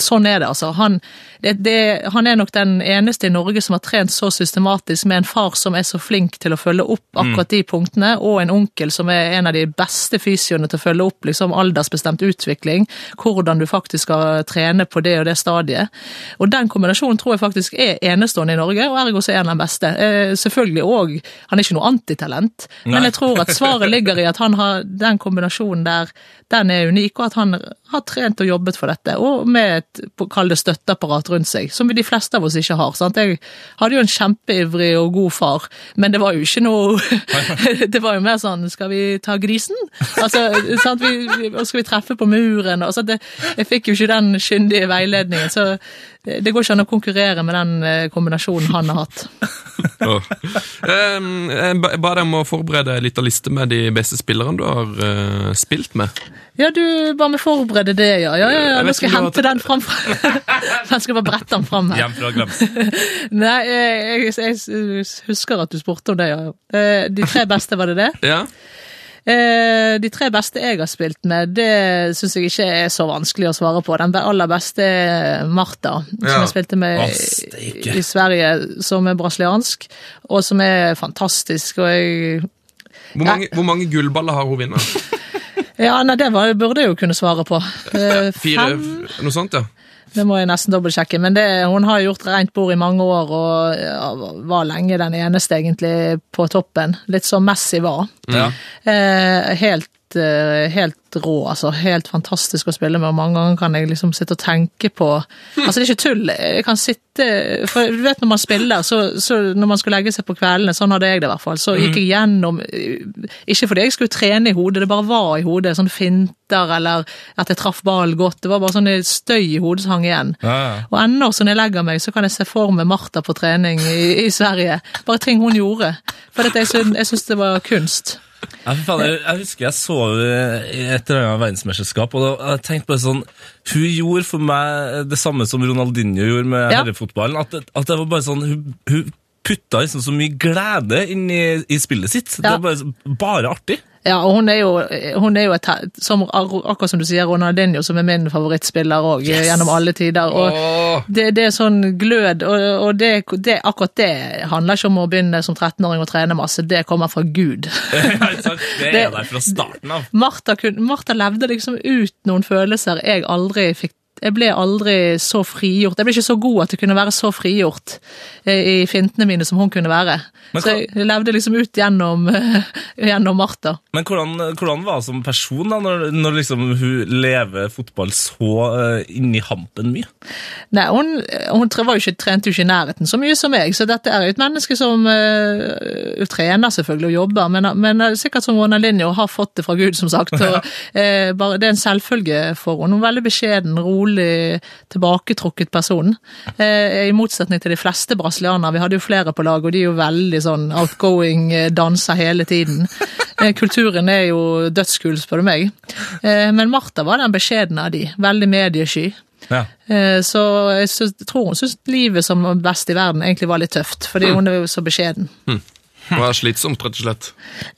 Sånn er det, altså. Han, det, det, han er nok den eneste i Norge som har trent så systematisk med en far som er så flink til å følge opp Mm. akkurat de punktene, og en onkel som er en av de beste fysioene til å følge opp liksom aldersbestemt utvikling, hvordan du faktisk skal trene på det og det stadiet. Og den kombinasjonen tror jeg faktisk er enestående i Norge, og ergo så er han den beste. Eh, selvfølgelig òg, han er ikke noe antitalent, men jeg tror at svaret ligger i at han har den kombinasjonen der, den er unik, og at han har trent og jobbet for dette, og med et kall det støtteapparat rundt seg, som de fleste av oss ikke har. Sant? Jeg hadde jo en kjempeivrig og god far, men det var jo ikke noe Det var jo mer sånn Skal vi ta grisen? Altså, sant? Vi, skal vi treffe på muren? Altså, det, jeg fikk jo ikke den kyndige veiledningen, så det går ikke an å konkurrere med den eh, kombinasjonen han har hatt. Um, jeg ba- deg om å forberede ei lita liste med de beste spillerne du har eh, spilt med. Ja, du ba meg forberede det, ja. Ja, ja, ja. Nå skal jeg hente den fram. Jeg skal bare brette den fram her. Nei, jeg, jeg, husker at du spurte om det, ja. Eh, De tre beste, var det det? Ja? Eh, De tre beste jeg har spilt med, det syns jeg ikke er så vanskelig å svare på. Den aller beste er Martha, som Ja. jeg spilte med Å, i, Sverige, som er brasiliansk, og som er fantastisk. Og jeg Hvor mange, hvor mange gullballer har hun vunnet? Ja, nei, det var, burde jeg jo kunne svare på. Eh, Fire? Fem? Noe sånt, ja? Det må jeg nesten dobbeltsjekke, men det, hun har gjort rent bord i mange år og ja, var lenge den eneste egentlig på toppen. Litt som Messi var. Ja. Eh, helt, eh, helt rå, altså. Helt fantastisk å spille med, og mange ganger kan jeg liksom sitte og tenke på Altså, det er ikke tull. Jeg kan sitte For du vet når man spiller, så, så når man skulle legge seg på kveldene, sånn hadde jeg det i hvert fall, så gikk jeg gjennom Ikke fordi jeg skulle trene i hodet, det bare var i hodet. Sånn finter eller at jeg traff ballen godt. Det var bare sånn støy i hodet som hang igjen. Ja, ja. Og ennå så når jeg legger meg, så kan jeg se for meg Martha på trening i, i Sverige. Bare ting hun gjorde. For jeg syns det var kunst. Faen, jeg, jeg husker jeg så et eller annet verdensmesterskap, og da, jeg tenkte bare sånn Hun gjorde for meg det samme som Ronaldinho gjorde med Ja. herrefotballen. At, at det var bare sånn Hun, hun putta liksom så mye glede inn i, i spillet sitt. Det er bare, bare artig. Ja, og hun er jo, hun er jo et, som, akkurat som du sier, Ronaldinho, som er min favorittspiller òg, gjennom alle tider. Og det, det er sånn glød, og, og det, det, akkurat det handler ikke om å begynne som 13-åring å trene masse, det kommer fra Gud. Det er der fra starten av. Martha, Martha levde liksom ut noen følelser jeg aldri fikk jeg ble aldri så frigjort. Jeg ble ikke så god at jeg kunne være så frigjort eh, i fintene mine som hun kunne være. Men så jeg levde liksom ut gjennom, gjennom Martha. Men hvordan, hvordan var hun som person da, når, når liksom hun lever fotball så uh, inni hampen mye? Nei, hun, hun jo ikke, trente jo ikke i nærheten så mye som meg, så dette er jo et menneske som uh, trener selvfølgelig og jobber, men, men sikkert som Ronaldinho har fått det fra Gud, som sagt. Og, uh, bare, det er en selvfølge for henne. Hun er veldig beskjeden, rolig, tilbaketrukket person. Eh, I motsetning til de fleste brasilianere. Vi hadde jo flere på lag, og de er jo veldig sånn outgoing, eh, danser hele tiden. Eh, Kulturen er jo dødskul, spør du meg. Men Martha var den beskjedne av de. Veldig mediesky. Ja. Så jeg tror hun syntes livet som best i verden egentlig var litt tøft, fordi hun er jo så beskjeden. Det var slitsomt, rett og slett.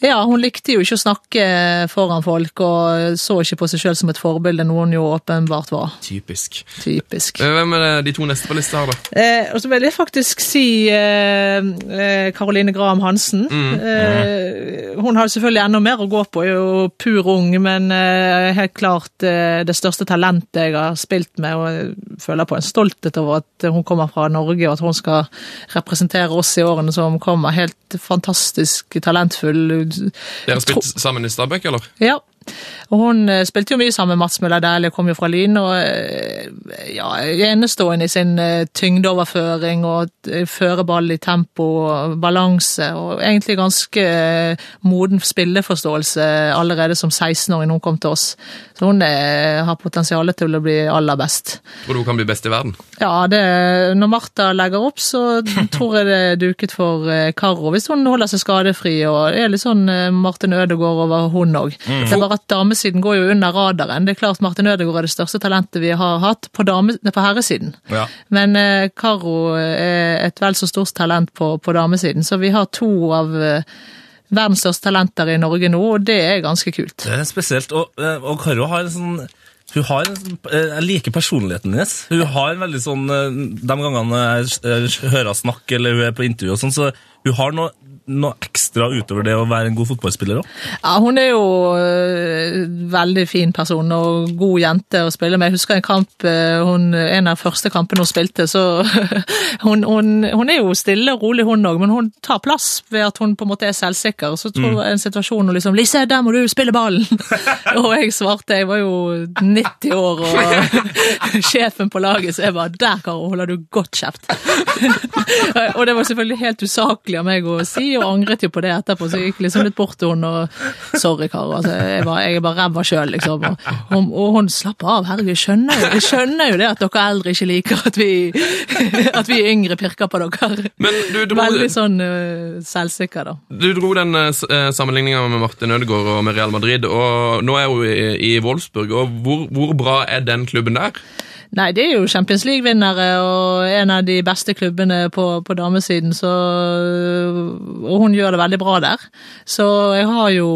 Ja, hun likte jo ikke å snakke foran folk, og så ikke på seg sjøl som et forbilde, noe hun jo åpenbart var. Typisk. Typisk. Eh, Hvem er de to neste på lista her, da? Eh, og så vil jeg faktisk si Karoline eh, Graham Hansen. Eh, hun har selvfølgelig enda mer å gå på, er jo pur ung, men eh, helt klart eh, det største talentet jeg har spilt med, og føler på en stolthet over at hun kommer fra Norge, og at hun skal representere oss i årene som kommer. Helt fantastisk talentfull. Dere har spilt sammen i Stabæk, eller? Ja. Og hun eh, spilte jo mye sammen med Mats Møller Dæhlie, kom jo fra Lyn, og eh, ja, enestående i sin eh, tyngdeoverføring og føreball i tempo og balanse, og egentlig ganske moden spilleforståelse allerede som 16-åring når hun kom til oss. Så hun har potensial til å bli aller best. Tror du hun kan bli best i verden? Ja, det, når Martha legger opp, så tror jeg det er duket for Karo, hvis hun holder seg skadefri, og er litt sånn Martin Ødegaard over hun òg. Det er bare at damesiden går jo under radaren. Det er klart Martin Ødegaard er det største talentet vi har hatt på, dame, på herresiden. Ja. Men eh, Karo er et vel så stort talent på, på damesiden, så vi har to av eh, verdens største talenter i Norge nå, og det er ganske kult. Det er spesielt. Og, eh, og Karo har en sånn hun har en, eh, Jeg liker personligheten hennes. Hun har en veldig sånn eh, De gangene jeg eh, hører henne snakke eller hun er på intervju, og sånn, så hun har noe, noe ekstra utover det å være en god fotballspiller òg. Ja, hun er jo en veldig fin person og god jente å spille med. Jeg husker en kamp, øh, hun, en av første kampene hun spilte, så hun, hun, hun er jo stille og rolig hun òg, men hun tar plass ved at hun på en måte er selvsikker. Så tror jeg en situasjon hun liksom 'Lise, der må du spille ballen!' og jeg svarte, jeg var jo 90 år og sjefen på laget, så jeg bare 'Der, Karo, holder du godt kjeft'. og det var selvfølgelig helt usaklig av meg å si, og angret jo på det etterpå, så jeg gikk liksom litt bort til henne og 'sorry, Karo', altså, jeg, var, jeg er bare ræva sjøl, liksom. Og, og, og hun slapp av, herregud, skjønner jo, jeg skjønner jo det at dere eldre ikke liker at vi, at vi yngre pirker på dere. Men du dro, Veldig sånn uh, selvsikker, da. du dro den uh, eh, sammenligninga med Martin Ødegaard og med Real Madrid, og nå er hun i, i Wolfsburg. og hvor, hvor bra er den klubben der? Nei, det er jo Champions League-vinnere og en av de beste klubbene på, på damesiden, så Og hun gjør det veldig bra der. Så jeg har jo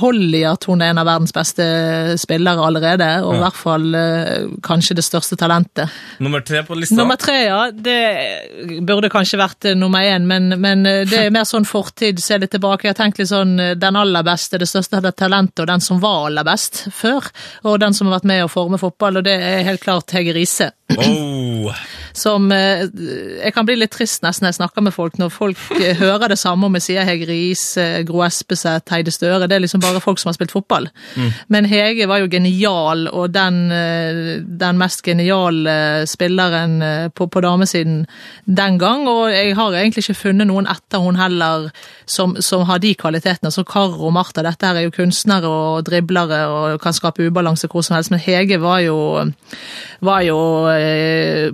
hold i at hun er en av verdens beste spillere allerede, og i hvert fall eh, kanskje det største talentet. Nummer tre på lista. Nummer tre, ja. Det burde kanskje vært eh, nummer én, men, men det er mer sånn fortid. Se litt tilbake. Jeg har tenkt litt sånn den aller beste, det største talentet, og den som var aller best før. Og den som har vært med å forme fotball, og det er helt klart Hege Riise. Oh. Som eh, Jeg kan bli litt trist nesten når jeg snakker med folk, når folk eh, hører det samme om jeg sier Hege Riis, Gro Espeseth, Heide Støre. Det er liksom bare folk som har spilt fotball. Men Hege var jo genial, og den, eh, den mest geniale spilleren eh, på, på damesiden den gang. Og jeg har egentlig ikke funnet noen etter hun heller som, som har de kvalitetene. Så Karo og Martha, dette her er jo kunstnere og driblere og kan skape ubalanse hvor som helst. Men Hege var jo, var jo eh,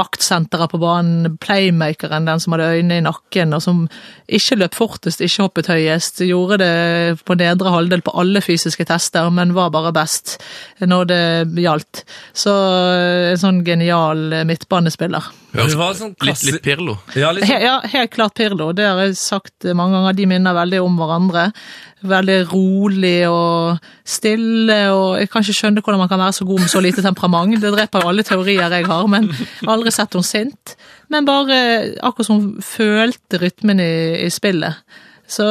maktsenteret på banen, playmakeren, den som hadde øynene i nakken, og som ikke løp fortest, ikke hoppet høyest. Gjorde det på nedre halvdel på alle fysiske tester, men var bare best når det gjaldt. Så eh, en sånn genial eh, midtbanespiller. Høres var sånn litt, litt Pirlo. Ja, litt sånn. ja, helt klart Pirlo. Det har jeg sagt mange ganger. De minner veldig om hverandre. Veldig rolig og stille, og jeg kan ikke skjønne hvordan man kan være så god med så lite temperament. Det dreper jo alle teorier jeg har, men aldri sett henne sint. Men bare akkurat som hun følte rytmen i, i spillet. Så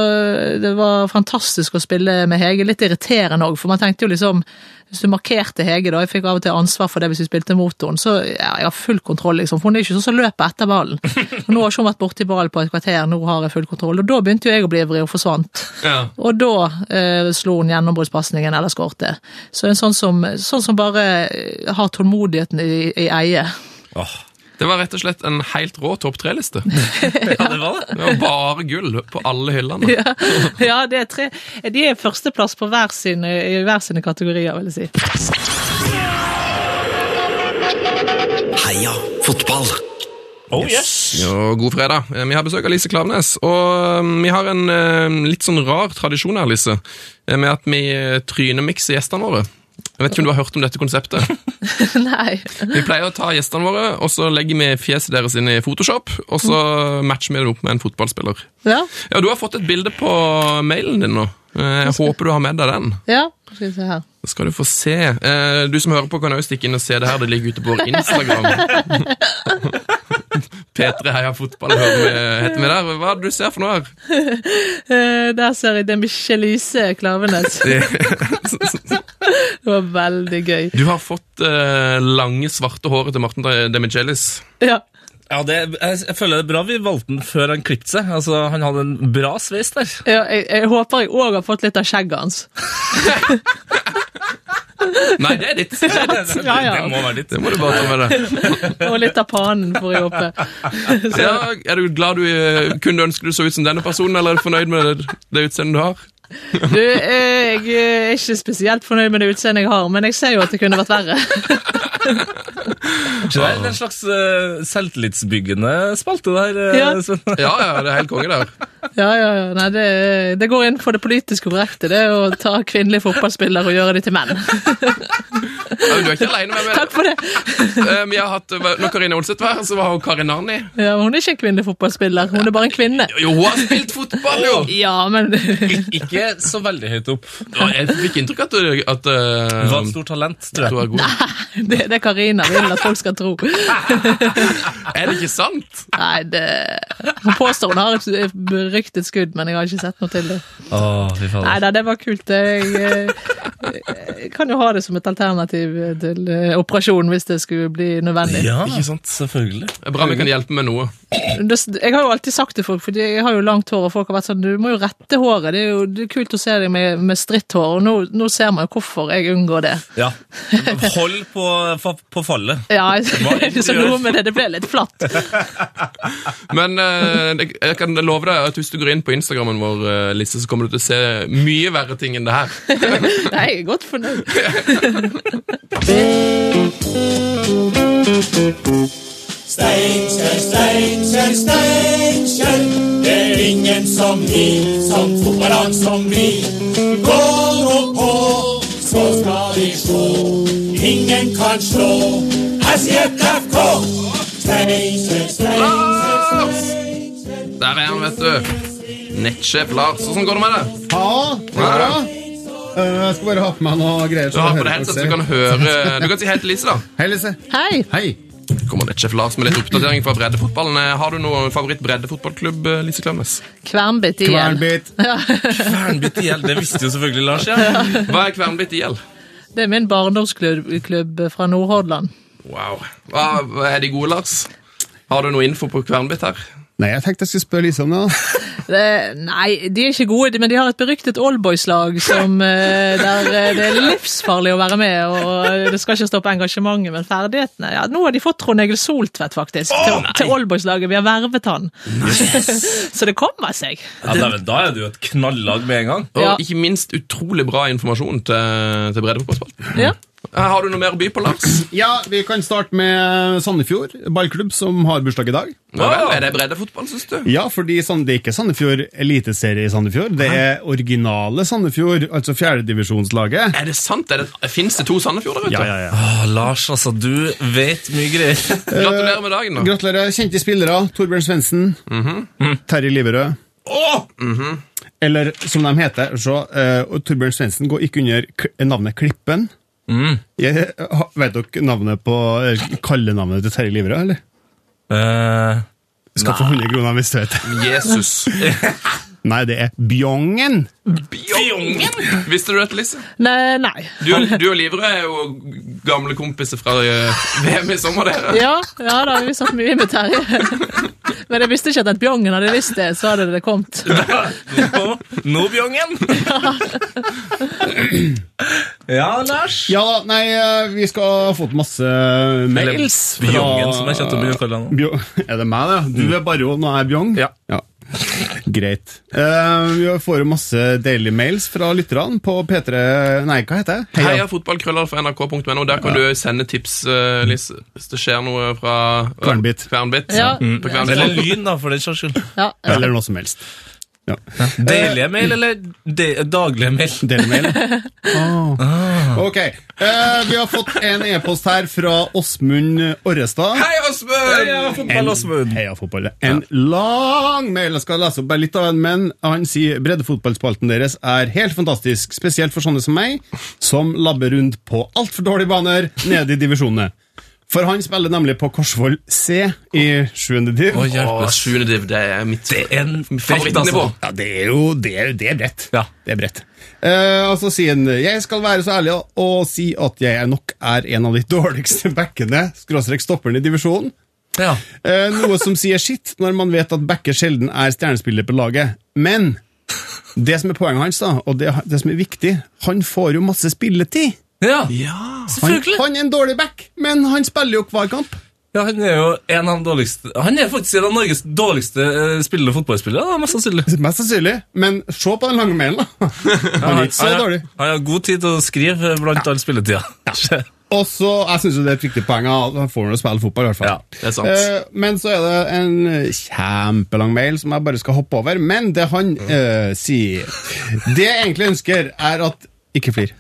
det var fantastisk å spille med Hege. Litt irriterende òg, for man tenkte jo liksom Hvis du markerte Hege, da, jeg fikk av og til ansvar for det hvis vi spilte mot henne, så ja, jeg har full kontroll, liksom. For hun er ikke sånn som løper etter ballen. Og nå har ikke hun vært borti ballen på et kvarter, nå har jeg full kontroll. Og da begynte jo jeg å bli ivrig og forsvant. Ja. Og da eh, slo hun gjennombruddspasningen eller skårte. Så en sånn som, sånn som bare har tålmodigheten i, i eie. Åh, Det var rett og slett en helt rå topp tre-liste. ja, det var det. Det var bare gull på alle hyllene. Ja, ja det er tre. De er førsteplass på hver sine, i hver sine kategorier, vil jeg si. Heia fotball! Oh, yes! Jo, god fredag. Eh, Vi har besøk av Lise Klaveness, og eh, vi har en eh, litt sånn rar tradisjon her, Lise, eh, med at vi trynemikser gjestene våre. Jeg vet ikke om du har hørt om dette konseptet? Nei. Vi pleier å ta gjestene våre, og så legger vi fjeset deres inn i Photoshop, og så matcher vi det opp med en fotballspiller. Ja. Ja, du har fått et bilde på mailen din nå. Eh, Jeg håper du har med deg den. ja. Skal vi se her. Skal du få se. Eh, Du som hører på, kan også stikke inn og se det her. Det ligger ute på vår Instagram. P3 Heia Fotball heter vi der. Hva er det du ser for noe her? Eh, der ser jeg det Michelise Klavenes. Det var veldig gøy. Du har fått eh, lange, svarte håret til Martin Demichelis. Ja. Ja, det, jeg, jeg føler det er bra vi valgte den før han klippet seg. Altså, Han hadde en bra sveis der. Ja, jeg, jeg håper jeg òg har fått litt av skjegget hans. Nei, det er ditt. Det, er ditt. Ja, ja. Det må være ditt. det må du bare ta med deg. Og litt av panen, får jeg håpe. Ja, er du glad du eh, kunne ønske du så ut som denne personen, eller er du fornøyd med det, det utseendet du har? Du, eh, jeg er ikke spesielt fornøyd med det utseendet jeg har, men jeg ser jo at det kunne vært verre. Så det er en slags uh, selvtillitsbyggende spalte der. eh, Ja. Ja, ja, det er helt konge der. Ja, ja, ja. Nei, det, det går innenfor det politiske korrekte, det å ta kvinnelige fotballspillere og gjøre dem til menn. Ja, men du er ikke alene med meg. Takk for det. Eh, Vi har hatt, Når Karine Olseth var her, så var hun Karin Arni. Ja, hun er ikke en kvinnelig fotballspiller, hun er bare en kvinne. Jo, hun har spilt fotball, jo! Ja, men Ikke så veldig høyt opp. Jeg fikk inntrykk av at, at uh, Du har et stort talent, tror du jeg. er god. det, er Karina vil at folk skal tro. Er det ikke sant? Nei, det Hun påstår hun har et beryktet skudd, men jeg har ikke sett noe til det. Åh. Nei da, det var kult. Jeg, eh, jeg kan jo ha det som et alternativ til operasjonen operasjon hvis det skulle bli nødvendig. Ja, Ikke sant? selvfølgelig. Det er bra vi kan hjelpe med noe. Jeg har jo alltid sagt til folk, for jeg har jo langt hår, og folk har vært sånn Du må jo rette håret. Det er jo er kult å se deg med, med stritt hår, og nå, nå ser man hvorfor jeg unngår det. Ja. Hold på, på fallet. Ja, så noe med det. Det ble litt flatt. Men eh, jeg- jeg kan love deg at hvis du går inn på Instagrammen vår, eh, Lise, så kommer du til å se mye verre ting enn det her. Nei, jeg er godt fornøyd. Steinkjer, Steinkjer, Steinkjer. Det er ingen som vi, som fotballag som vi. Gå nå på, så skal de slå. Ingen kan slå. SJFK. Steinkjer, Steinkjer, Steinkjer. Der er han, vet du. Nettsjef Lars. Åssen går det med deg? Ja, det går bra. Eh, Jeg skal bare ha på meg noe greier. Du har på deg headset, så du kan høre Du kan si hei til Lise, da. Hei, Lise. Hei. Hei. Kommer nettsjef Lars med litt oppdatering fra breddefotballen. Eh, Har du noen favoritt-breddefotballklubb, eh, Lise Klemnes? Kvernbitt IL. Kvernbit. Kvernbitt i hjel, det visste jo selvfølgelig Lars, ja. Hva er Kvernbitt IL? Det er min barndomsklubb fra Nordhordland. Wow. Hva, hva er de gode, Lars? Har du noe info på Kvernbitt her? Nei, jeg tenkte jeg skulle spørre Lise om det. Det, nei, de er ikke gode, men de har et beryktet oldboys-lag som eh, der eh, det er livsfarlig å være med, og det skal ikke stoppe engasjementet, men ferdighetene ja, Nå har de fått Trond Egil Soltvedt, faktisk, til, til oldboys-laget. Vi har vervet han. Så det kommer seg. ja dæven, da er jo et knallag med en gang. Og Ja. ikke minst utrolig bra informasjon til, til breddefotballspalten. Ja. Eh, Har du noe mer å by på, Lars? Ja, Vi kan starte med Sandefjord ballklubb, som har bursdag i dag. Ja vel, Er det breddefotball, syns du? Ja, fordi det er ikke Sandefjord eliteserie i Sandefjord. Det er originale Sandefjord, altså fjerdedivisjonslaget. Er det sant? Er det, Fins det to Sandefjorder ute? Ja, ja, ja. Åh, Lars, altså, du vet mye greier. Gratulerer med dagen, da. Gratulerer. Kjente spillere. Torbjørn Svendsen. Terje Liverød. Eller som de heter så, uh, Torbjørn Svendsen går ikke under navnet Klippen. Jeg, vet dere navnet på kallenavnet til Terje Livre, eller? Uh, Skal få 100 kroner hvis du vet det. Jesus. Nei, det er Bjongen. Bjongen! Visste du dette, Lise? Nei, nei. Du, du og Livre er jo gamle kompiser fra eh, VM i sommer, dere. Ja, ja da har vi satt mye med Terje. Men jeg visste ikke at Bjongen hadde visst det, så hadde det kommet. nå, nå, Bjongen! ja, Lars. Ja nei, eh, vi skal ha fått masse mails fra Bjongen, som jeg kjente å begynne å han. Bjo er det meg, det? Du er Baron, og jeg er Bjong? Ja. Greit. Uh, vi får jo masse deilige mails fra lytterne på P3 Nei, hva heter det? Heia fotballkrøller for nrk.no Der kan du sende tips uh, hvis det skjer noe fra Kvernbit. Kvernbit. Ja. Mm. På Kvernbit. Eller lyn, da, for den saks skyld. Ja, ja. Eller noe som helst. Ja. Deilige mail eller de daglige mail? Delemail. Ah. Ok. Eh, vi har fått en e-post her fra Åsmund Orrestad. Hei, Åsmund! Fotball, Åsmund. Heia fotball. En lang mail. Jeg skal lese opp bare litt av den, men han sier breddefotballspalten deres er helt fantastisk, spesielt for sånne som meg, som labber rundt på altfor dårlige baner nede i divisjonene. For han spiller nemlig på Korsvoll C i 7. div. Å, Å, hjelpes. div, det er mitt Det er en favorittnivå. altså. Ja, det er jo det er, det er bredt. Ja. Det er bredt. Uh, og så sier han Jeg skal være så ærlig å si at jeg nok er en av de dårligste backene, skråstrek stopperen i divisjonen. Ja. Uh, noe som sier sitt når man vet at backer sjelden er stjernespiller på laget. Men det som er poenget hans, da, og det, det som er viktig, han får jo masse spilletid. Ja. Han, Selvfølgelig. han er en dårlig back, men han spiller jo hver kamp. Ja, han er jo en av de dårligste Han er faktisk en av Norges dårligste uh, spillende fotballspillere, da, mest sannsynlig. Mest sannsynlig. Men se på den lange mailen, da. Han er ikke så dårlig. Han har god tid til å skrive blant all spilletida. Og så, Jeg syns det er et viktig poeng at han får å spille fotball. i hvert fall. Ja, det er sant. Eh, men så er det en kjempelang mail som jeg bare skal hoppe over. Men det han eh, sier Det jeg egentlig ønsker, er at Ikke flir.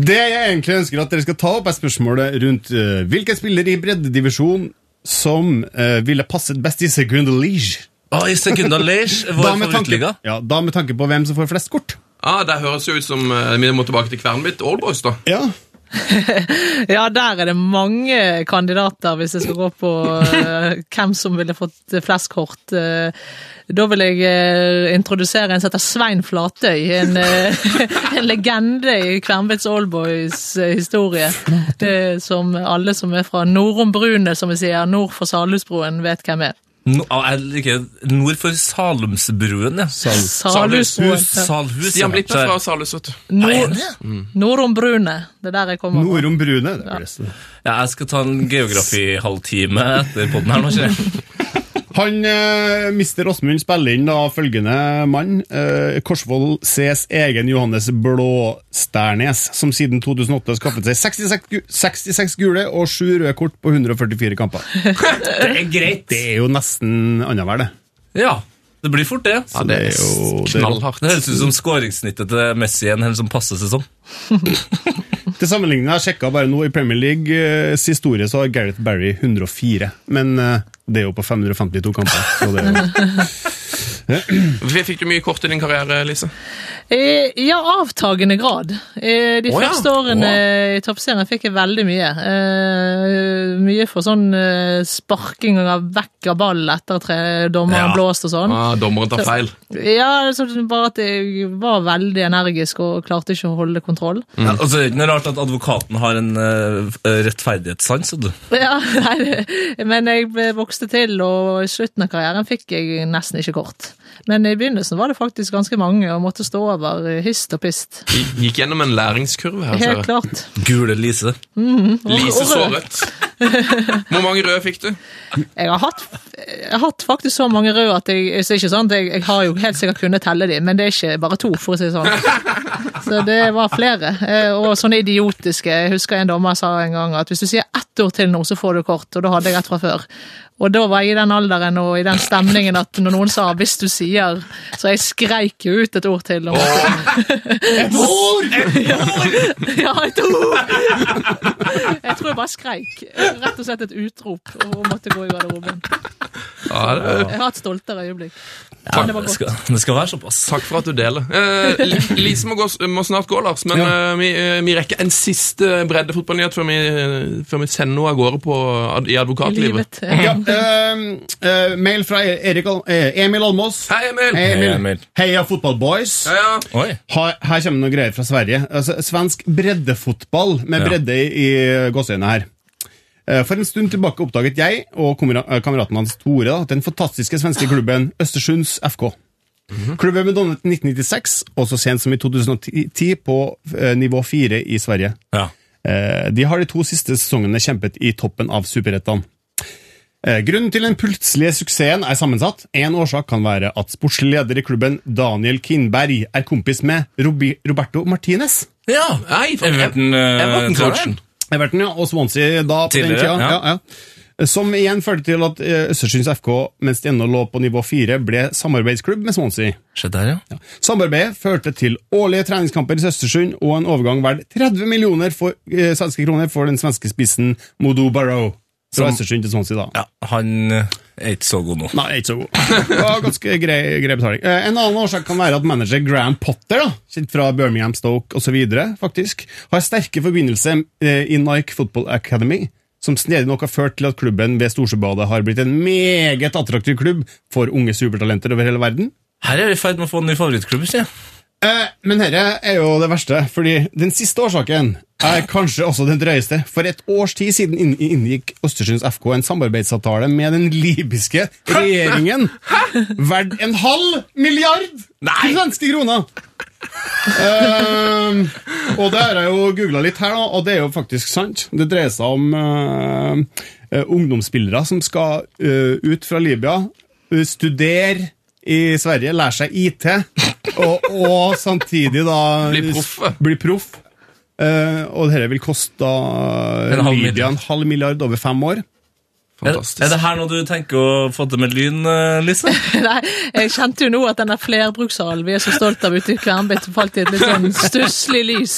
Det jeg egentlig ønsker at dere skal ta opp, er spørsmålet rundt uh, hvilken spiller i breddedivisjon som uh, ville passet best i Segunda League. Oh, I Segunda Da vår favorittliga. ja, da med tanke på hvem som får flest kort. Ah, Det høres jo ut som uh, vi må tilbake til Kvernbit Allboys, da. Ja, Ja, der er det mange kandidater, hvis jeg skal gå på uh, hvem som ville fått flest kort. Uh, da vil jeg uh, introdusere en som heter Svein Flatøy, en, eh, en legende i Kvernbits Allboys eh, historie. Eh, som alle som er fra Nordombrunet, som vi sier, nord for Salhusbroen, vet hvem er. No, ah, jeg liker nord for Salumsbruen, ja. Sal Salhus. Salhus. Stian ja. Blipp er fra Salhus, vet du. Nord, Nordombrunet. Det er der jeg kommer Nord om Brune. Det er det. Ja, jeg skal ta en geografi-halvtime etter podden her nå, ikke jeg? Han, eh, Mister Åsmund spiller inn da følgende mann. Eh, Korsvoll CS egen Johannes Blåstærnes, som siden 2008 har skaffet seg 66, gu- 66 gule og 7 røde kort på 144 kamper. Det er greit. Det er jo nesten annenhver, det. Ja, det blir fort det. Ja, det er det er jo- knallhardt. Det høres ut som skåringssnittet til Messi i en hel sånn passe sesong. Til sammenligning har jeg sjekka bare nå i Premier Leagues historie, så har Gareth Barry 104. Men eh, det er jo på 552 kamper. Så det er jo Fikk du mye kort i din karriere, Lise? Eh, Ja, avtagende grad. Eh, De ja. første årene i toppserien fikk jeg veldig mye. Eh, Mye for sånn eh, sparking av vekk av ball etter at dommeren Ja. blåst og sånn. Ah, dommeren tar feil. Ja, så bare at jeg var veldig energisk og klarte ikke å holde kontroll. Ja, altså, det er ikke noe rart at advokaten har en uh, rettferdighetssans. Ja, nei, men jeg vokste til, og i slutten av karrieren fikk jeg nesten ikke kort. Men i begynnelsen var det faktisk ganske mange, og måtte stå over hist og pist. Vi Gikk gjennom en læringskurve her. Helt klart. Gule Lise. Lise så såret. Hvor mange røde fikk du? Jeg har hatt, jeg har hatt faktisk så mange røde at jeg, så det er ikke sånn jeg, jeg har jo helt sikkert kunnet telle de, men det er ikke bare to, for å si det sånn. Så det var flere. Eh, Og sånne idiotiske. Jeg husker en dommer sa en gang at hvis du sier ett ord til nå, så får du kort, og da hadde jeg ett fra før. Og da var jeg i den alderen og i den stemningen at når noen sa 'hvis du sier', så jeg skreik jo ut et ord til. Og et ord! Ja, et ord! Jeg tror jeg bare skreik. Rett og slett et utrop og måtte gå i garderoben. Ja, det, Jeg har et stoltere øyeblikk. Ja, det det, skal, det skal være såpass. takk for at du deler. Eh, Lise må, gå, må snart gå, Lars, men eh, vi, eh, vi rekker en siste breddefotballnyhet før, før vi sender henne av gårde på, i advokatlivet. livet. Ja, eh, eh, mail fra Erik, eh, Emil Almås. Hei, Emil! Hei, Hei, Emil. Heia fotballboys. Ja, ja. Her, her kommer noen greier fra Sverige. Altså, svensk breddefotball, med Ja. bredde i, i gåseøynene her. Eh, For en stund tilbake oppdaget jeg og eh, kameraten hans Tore at den fantastiske svenske klubben Østersunds FK. Klubben ble dannet i 1996, og så sent som i 2010 på eh, nivå 4 i Sverige. Ja. Eh, De har de to siste sesongene kjempet i toppen av superettaen. Eh, Grunnen til den plutselige suksessen er sammensatt. En årsak kan være at sportslig leder i klubben, Daniel Kindberg, er kompis med Robi Roberto Martinez. Ja! Nei, for Everton, Everton-coachen. Everton, ja, og Swansea da på den tida. ja. Ja, ja. Som igjen førte til at eh, Østersunds FK, mens de ennå lå på nivå fire, ble samarbeidsklubb med Swansea. Se der, ja. Samarbeidet førte til årlige treningskamper i Østersund og en overgang verdt 30 millioner for, eh, svenske kroner for den svenske spissen Modo Barrow. Fra Østersund til Swansea, da. ja. Han eh, er ikke så god nå. Nei, ikke så god. Det var ganske grei, grei betaling. Eh, en annen årsak kan være at manager Graham Potter, da, kjent fra Birmingham Stoke osv., faktisk, har sterke forbindelser eh, i Nike Football Academy, som snedig nok har ført til at klubben ved Storsjøbadet har blitt en meget attraktiv klubb for unge supertalenter over hele verden. Her er vi i ferd med å få en ny favorittklubb, sier jeg. Eh, men dette er jo det verste, fordi den siste årsaken er kanskje også den drøyeste. For et års tid siden inn- inngikk Østersunds FK en samarbeidsavtale med den libyske regjeringen. Verdt en halv milliard svenske kroner! Eh, og det har jeg jo googla litt her, nå, og det er jo faktisk sant. Det dreier seg om eh, eh, ungdomsspillere som skal eh, ut fra Libya, eh, studere i Sverige, lærer seg IT, og, og samtidig da Bli proff. Bli proff. Eh, og dette vil koste En halv Libya en halv milliard over fem år. Fantastisk. er det her noe du tenker å få til med lyn, eh, Lise? Nei, jeg kjente jo nå at denne flerbrukshallen vi er så stolt av ute i Kvernbit, falt i et litt sånn stusslig lys.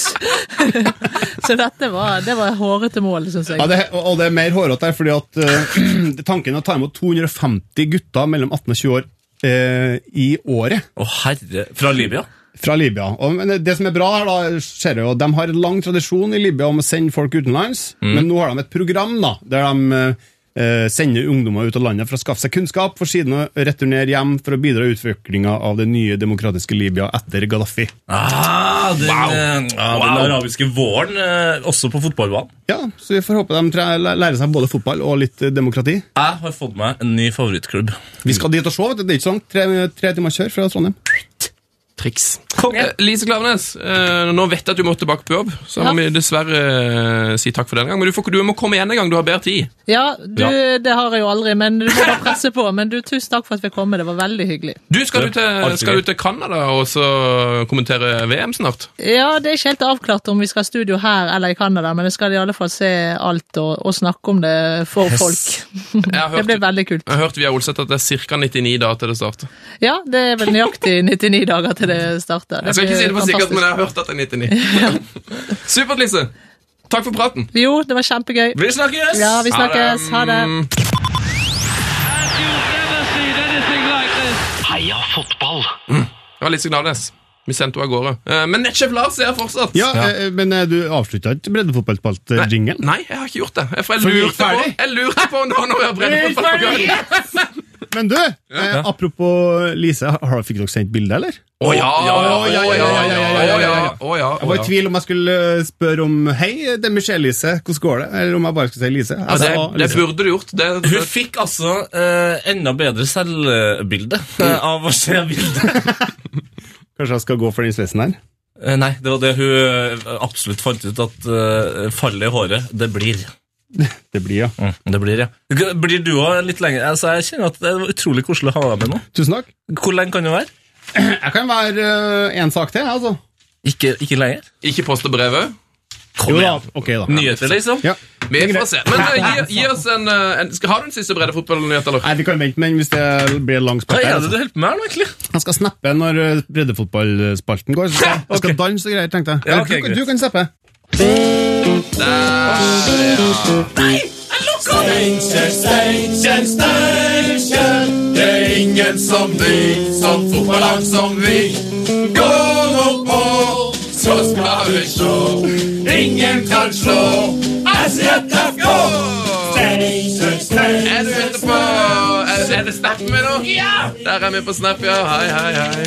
så dette var, det var hårete mål, syns jeg. Ja, det, og og det er mer hårete her, fordi at uh, tanken er å ta imot 250 gutter mellom 18 og 20 år eh, i året Å, herre Fra Libya? fra Libya. Og, det som er bra her, da, ser jeg jo, de har en lang tradisjon i Libya om å sende folk utenlands, men nå har de et program da, der de eh, sender ungdommer ut av landet for å skaffe seg kunnskap, for siden å returnere hjem for å bidra i utviklinga av det nye demokratiske Libya etter Gaddafi. Ah, den, wow. ah, wow. den arabiske våren, eh, også på fotballbanen. Ja, så vi får håpe de lærer seg både fotball og litt demokrati. Jeg har fått meg en ny favorittklubb. Vi skal dit og se, vet du. Det er ikke sånn tre, tre timer kjør fra Trondheim. Triks. Eh, Lise Klavenes, eh, nå vet jeg at du må tilbake på jobb, så Ja. må vi dessverre eh, si takk for denne gang. Men du, får, du må komme igjen en gang, du har bedre tid. Ja, du, det har jeg jo aldri, men du må bare presse på. Men du, tusen takk for at vi kom det var veldig hyggelig. Du, skal du til, skal du til Canada og så kommentere VM snart? Ja, det er ikke helt avklart om vi skal ha studio her eller i Canada, men jeg skal i alle fall se alt og, og snakke om det for folk. Hørt, det blir veldig kult. jeg har hørt via Olseth at det er ca. 99 dager til det starter. Ja, det er vel nøyaktig 99 dager til det starter. Jeg skal ikke si det for sikkert, men jeg har hørt at det er 99. Supert, Lise. Takk for praten. Jo, det var kjempegøy. Vi snakkes! Ja, vi snakkes. Ha det. You've never seen anything like this. Heia fotball! Det var Lise Gnades Vi sendte henne av gårde. Eh, Men nettsjef Lars er her fortsatt. Ja, ja. Men eh, du avslutta ikke breddefotballspalt-jingelen? Nei, jeg har ikke gjort det. For jeg lurte, på, jeg lurte på nå når vi har breddefotball på gang. Men du, eh, apropos Lise, har, fikk dere sendt bilde, eller? Å ja! Å ja, ja, ja, ja, ja, ja, ja, ja! Jeg var i tvil om jeg skulle spørre om Hei, det er Michelle-Lise, hvordan går det? Eller om jeg bare skulle si Lise. Ja, det, det, burde du gjort. Det, det. Hun fikk altså eh, enda bedre selvbilde av å se bildet. Kanskje jeg skal gå for den sveisen her? Nei, det var det hun absolutt fant ut, at fallet i håret, det blir. Det blir, ja. Mm, det blir, ja. Blir du òg litt lenger? Altså, jeg kjenner at det er utrolig koselig å ha deg med nå. Tusen takk. Hvor lenge kan det være? Jeg kan være én sak til, altså. Ikke, ikke lenger? ikke poste brevet. Jo da, ok da. Nyheter, liksom? Ja. Vi får se. Men uh, gi, gi oss en, uh, en skal, Har du en siste breddefotballnyhet, eller? Nei, vi kan vente, men hvis det blir lang Hva spalt er det du altså. holder på med her nå, egentlig? Jeg skal snappe når eh, breddefotballspalten går. Så skal, jeg skal okay. danse og greier, tenkte jeg. Ja, okay, du, du kan snappe. Steinkjer, Steinkjer, Steinkjer. Det er ingen som vi, som fotballag som vi. Gå nå på, så skal vi slå. Ingen kan slå SJFK. Steinkjer, Steinkjer. Er det Snap med nå? Ja! Der er vi på Snap, ja. Hei, hei, hei.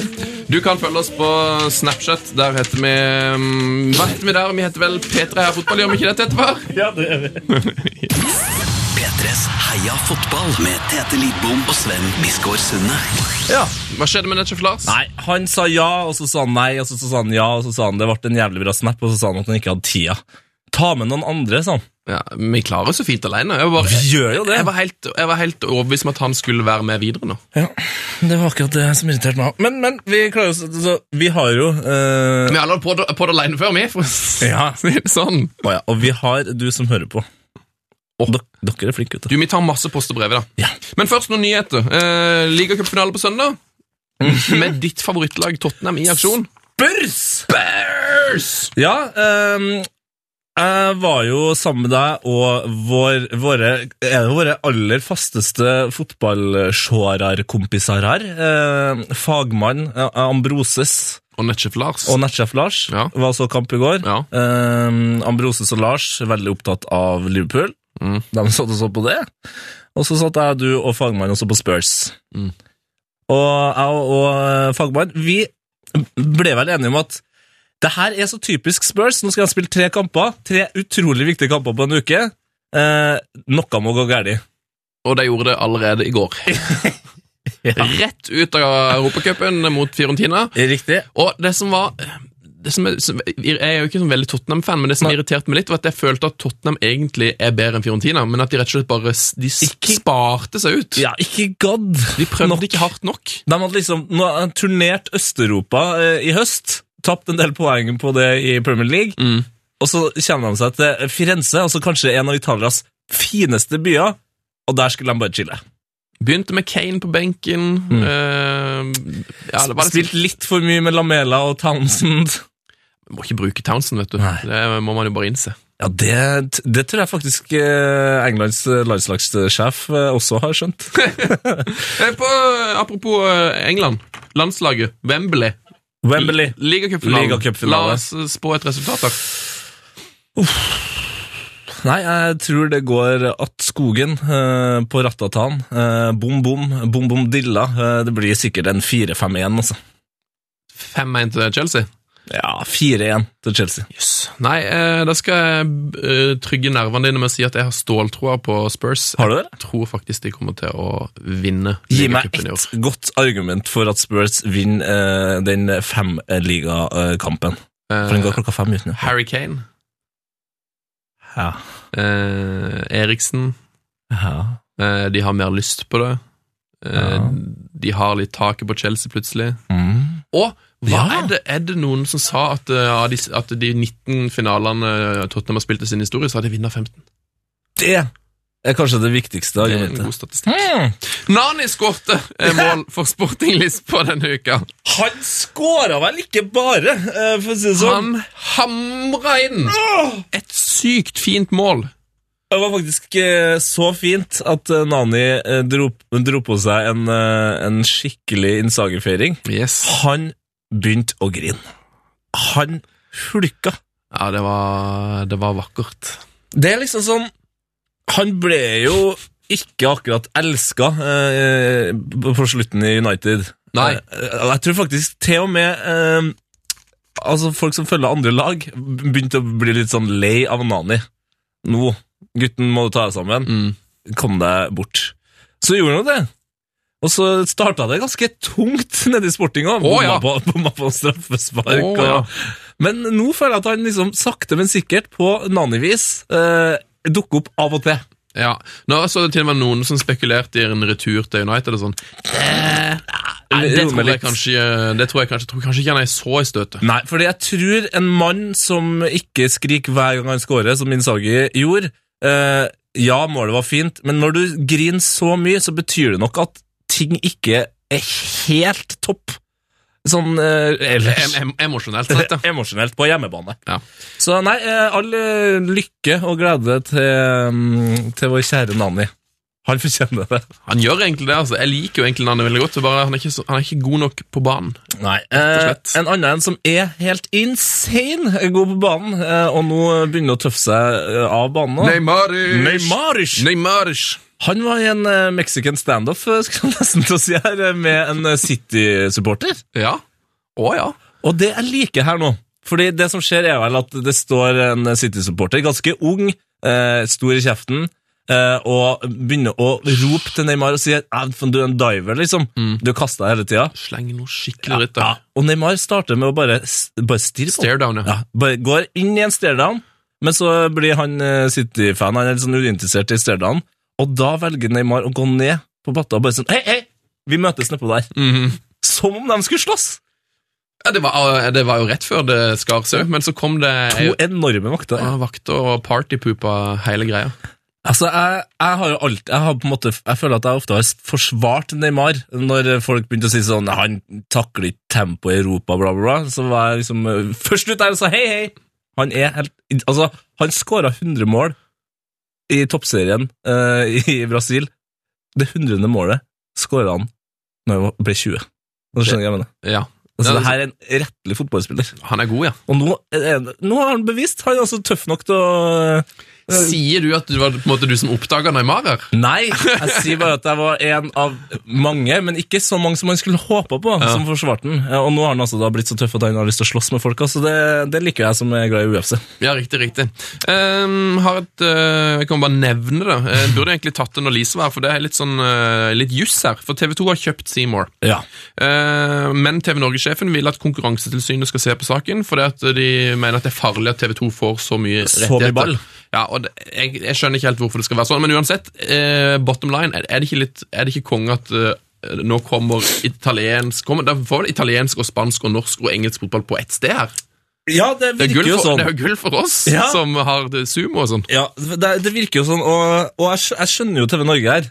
Du kan følge oss på Snapchat. Der heter vi mm, Hva heter vi der? Vi heter vel P3 Heia Fotball, gjør vi ikke det, Tettevar? Ja, det er vi. P3s Heia fotball med Tete Lidbom og Sven Biskår Sunde. Ja. Hva skjedde med Netchef Lars? Nei, han sa ja, og så sa han nei, og så sa han ja, og så sa han det ble en jævlig bra snap, og så sa han at han ikke hadde tida. Ta med noen andre, sa han. Ja, Vi klarer så fint alene. Jeg var, gjør jo det. jeg var, helt, jeg var helt overbevist om at han skulle være med videre nå. Ja, det var akkurat det som irriterte meg. Men, men vi klarer oss så Vi har jo uh... Vi har aldri prøvd på det alene før, vi. For Ja. sånn. Oh, ja, Og vi har du som hører på. Oh. dere, er flinke, vet Du, Vi tar masse post og brev da. Ja. Men først noen nyheter. Uh, Ligacupfinale på søndag. Med ditt favorittlag Tottenham i aksjon. Spurs! Spurs! Ja, ehm, jeg var jo sammen med deg og vår, våre, våre aller fasteste fotballseerkompiser her. Eh, fagmann eh, Ambroses Og Netchef Lars. og nettsjef Lars Ja. var så kamp i går. Ja. Eh, Ambroses og Lars veldig opptatt av Liverpool. Mm. De satt og så på det. Og så satt jeg, du og fagmann også på Spurs. Mm. Og jeg og, og fagmann, vi ble vel enige om at det her er så typisk Spurs. Nå skal de spille tre kamper. Tre utrolig viktige kamper på en uke. Eh, noe må gå galt. Og de gjorde det allerede i går. Rett ut av Europacupen mot Fiorentina. Riktig. Og det som var det som er, Jeg er jo ikke sånn veldig Tottenham-fan, men det som irriterte meg litt, var at jeg følte at Tottenham egentlig er bedre enn Fiorentina, men at de rett og slett bare de Ikke- sparte seg ut. Ja, ikke gadd. De prøvde Nok. ikke hardt nok. De hadde liksom de turnert Øst-Europa eh, i høst, tapt en del poeng på det i Premier League, Mm. og så kommer de seg til Firenze, altså kanskje en av Italias fineste byer, og der skulle de bare chille. Begynte med Kane på benken. Mm. Uh, ja, litt Spilt litt for mye med Lamela og Townsend. Man Må ikke bruke Townsend, vet du. Nei. Det må man jo bare innse. Ja, det, det tror jeg faktisk eh, Englands landslagssjef eh, også har skjønt. På, apropos England. Landslaget. Wembley. Wembley. Ligacupfinalen. Liga La oss eh, spå et resultat, da. Nei, jeg tror det går att skogen eh, på Ratatan. Eh, bom, bom, bom, bom, dilla. Eh, det blir sikkert en 4-5-1, altså. 5-1 til Chelsea. Ja, 4-1 til Chelsea. Yes. Nei, eh, da skal jeg eh, trygge nervene dine med å si at jeg har ståltroa på Spurs. Har du det? Jeg tror faktisk de kommer til å vinne Gi meg ett godt argument for at Spurs vinner eh, den femligakampen. Uh, For den Eh, går klokka fem uten. Harry Kane, Ja. eh, Eriksen ja. eh, De har mer lyst på det. Eh, Ja. De har litt taket på Chelsea plutselig. Mm. Og hva Ja. er, det, er det noen som sa at, eh, av de, at de 19 finalene Tottenham har spilt i sin historie, så har de vunnet 15? Det er kanskje det viktigste Det er en god statistikk. Mm. Nani skårte eh, mål for Sporting Lisboa denne uka. Han skåra vel ikke bare, eh, for å si det sånn. Han hamra inn et sykt fint mål. Det var faktisk eh, så fint at eh, Nani eh, dro, dro på seg en, eh, en skikkelig Insager-feiring. Yes. Han begynte å grine. Han hulka. Ja, det var, det var vakkert. Det er liksom sånn Han ble jo ikke akkurat elska eh, på slutten i United. Nei. Jeg, jeg tror faktisk til og med eh, Altså folk som følger andre lag, begynte å bli litt sånn lei av Nani. Nå, gutten, må du ta deg sammen. Mm. Kom deg bort. Så gjorde han det. Og så starta det ganske tungt nede i sportinga. Oh, ja. Bomma på, bomma på straffespark. Oh, ja. men nå føler jeg at han liksom sakte, men sikkert, på Nani-vis, eh, dukker opp av og til. Ja. Nå så det til og med noen som spekulerte i en retur til United og sånn. Eh, det, tror jeg kanskje, det tror jeg kanskje, tror kanskje ikke han er så i støtet. Nei, fordi jeg tror en mann som ikke skriker hver gang han scorer, som Inzaghi gjorde eh, Ja, målet var fint, men når du griner så mye, så betyr det nok at ting ikke er helt topp. Sånn eh, ellers. Em, em, emosjonelt sett, ja. Emosjonelt på hjemmebane. Ja. Så nei, eh, all eh, lykke og glede til, mm, til vår kjære Nani. Han fortjener det. Han gjør egentlig det. altså. Jeg liker jo egentlig Nanne veldig godt, bare han er ikke, så, han er ikke god nok på banen. Nei, eh. En annen en som er helt insane god på banen, eh, og nå begynner å tøffe seg eh, av banen. nå. Neymarish! Neymarish! Neymarish! Han var i en eh, Mexican standoff, skal jeg nesten til å si her, eh, med en eh, City-supporter. Ja. Å ja. Og det jeg liker her nå, fordi det som skjer er vel at det står en City-supporter, ganske ung, eh, stor i kjeften, og begynner å rope til Neymar og si at du er en diver, liksom. Du kaster deg hele tida. Slenger noe skikkelig dritt Ja, ja. og Neymar starter med å bare, bare stirre på. Stare down, ja. Bare går inn i en stare-down, Men så blir han eh, City-fan, han er litt sånn uinteressert i stedene, og da velger Neymar å gå ned på batta og bare sånn Hei, hei! Vi møtes nedpå der. Mhm. Som om de skulle slåss! Ja, det, var, eh, det var jo rett før det skar seg, men så kom det To enorme vakter. ja, vakter og partypoopa hele greia. Altså, jeg, jeg har jo alt Jeg har på en måte Jeg føler at jeg ofte har forsvart Neymar når folk begynte å si sånn Han takler ikke tempo i Europa, bla, bla, bla. Så var jeg liksom først ut der og sa hei, hei! Han er helt Altså, han skåra 100 mål i toppserien uh, i Brasil. Det hundrede målet skåra han når han ble 20. Nå skjønner jeg hva jeg mener. Ja, Altså, Ja, det her er en rettelig fotballspiller. Han er god, ja. Og nå, nå har han bevist Han er altså tøff nok til å Sier du at det var på en måte du som oppdaga Neymar her? Nei, jeg sier bare at jeg var en av mange, men ikke så mange som man skulle håpa på, som forsvarte den. Og nå har han altså da blitt så tøff at han har lyst til å slåss med folk, så det, det liker jeg som er glad i UFC. Ja, riktig, riktig. Um, har et, uh, jeg kan bare nevne det. Jeg burde egentlig tatt det når Lise var her, for det er litt sånn uh, litt juss her. For TV2 har kjøpt Seymour. Ja. Uh, men TV Norge-sjefen vil at Konkurransetilsynet skal se på saken, fordi at de mener at det er farlig at TV2 får så mye Så rettigheter. mye ball. Ja, og det, jeg, jeg skjønner ikke helt hvorfor det skal være sånn, men uansett, eh, bottom line, er, er det ikke litt, er det ikke konge at eh, nå kommer italiensk kommer, Da får vi italiensk og spansk og norsk og engelsk fotball på ett sted her. Ja, det Det er, virker jo for, sånn. det er jo gull for oss Ja. som har det sumo og sånn. Ja, det, det virker jo sånn, og, og jeg, jeg skjønner jo TV Norge her,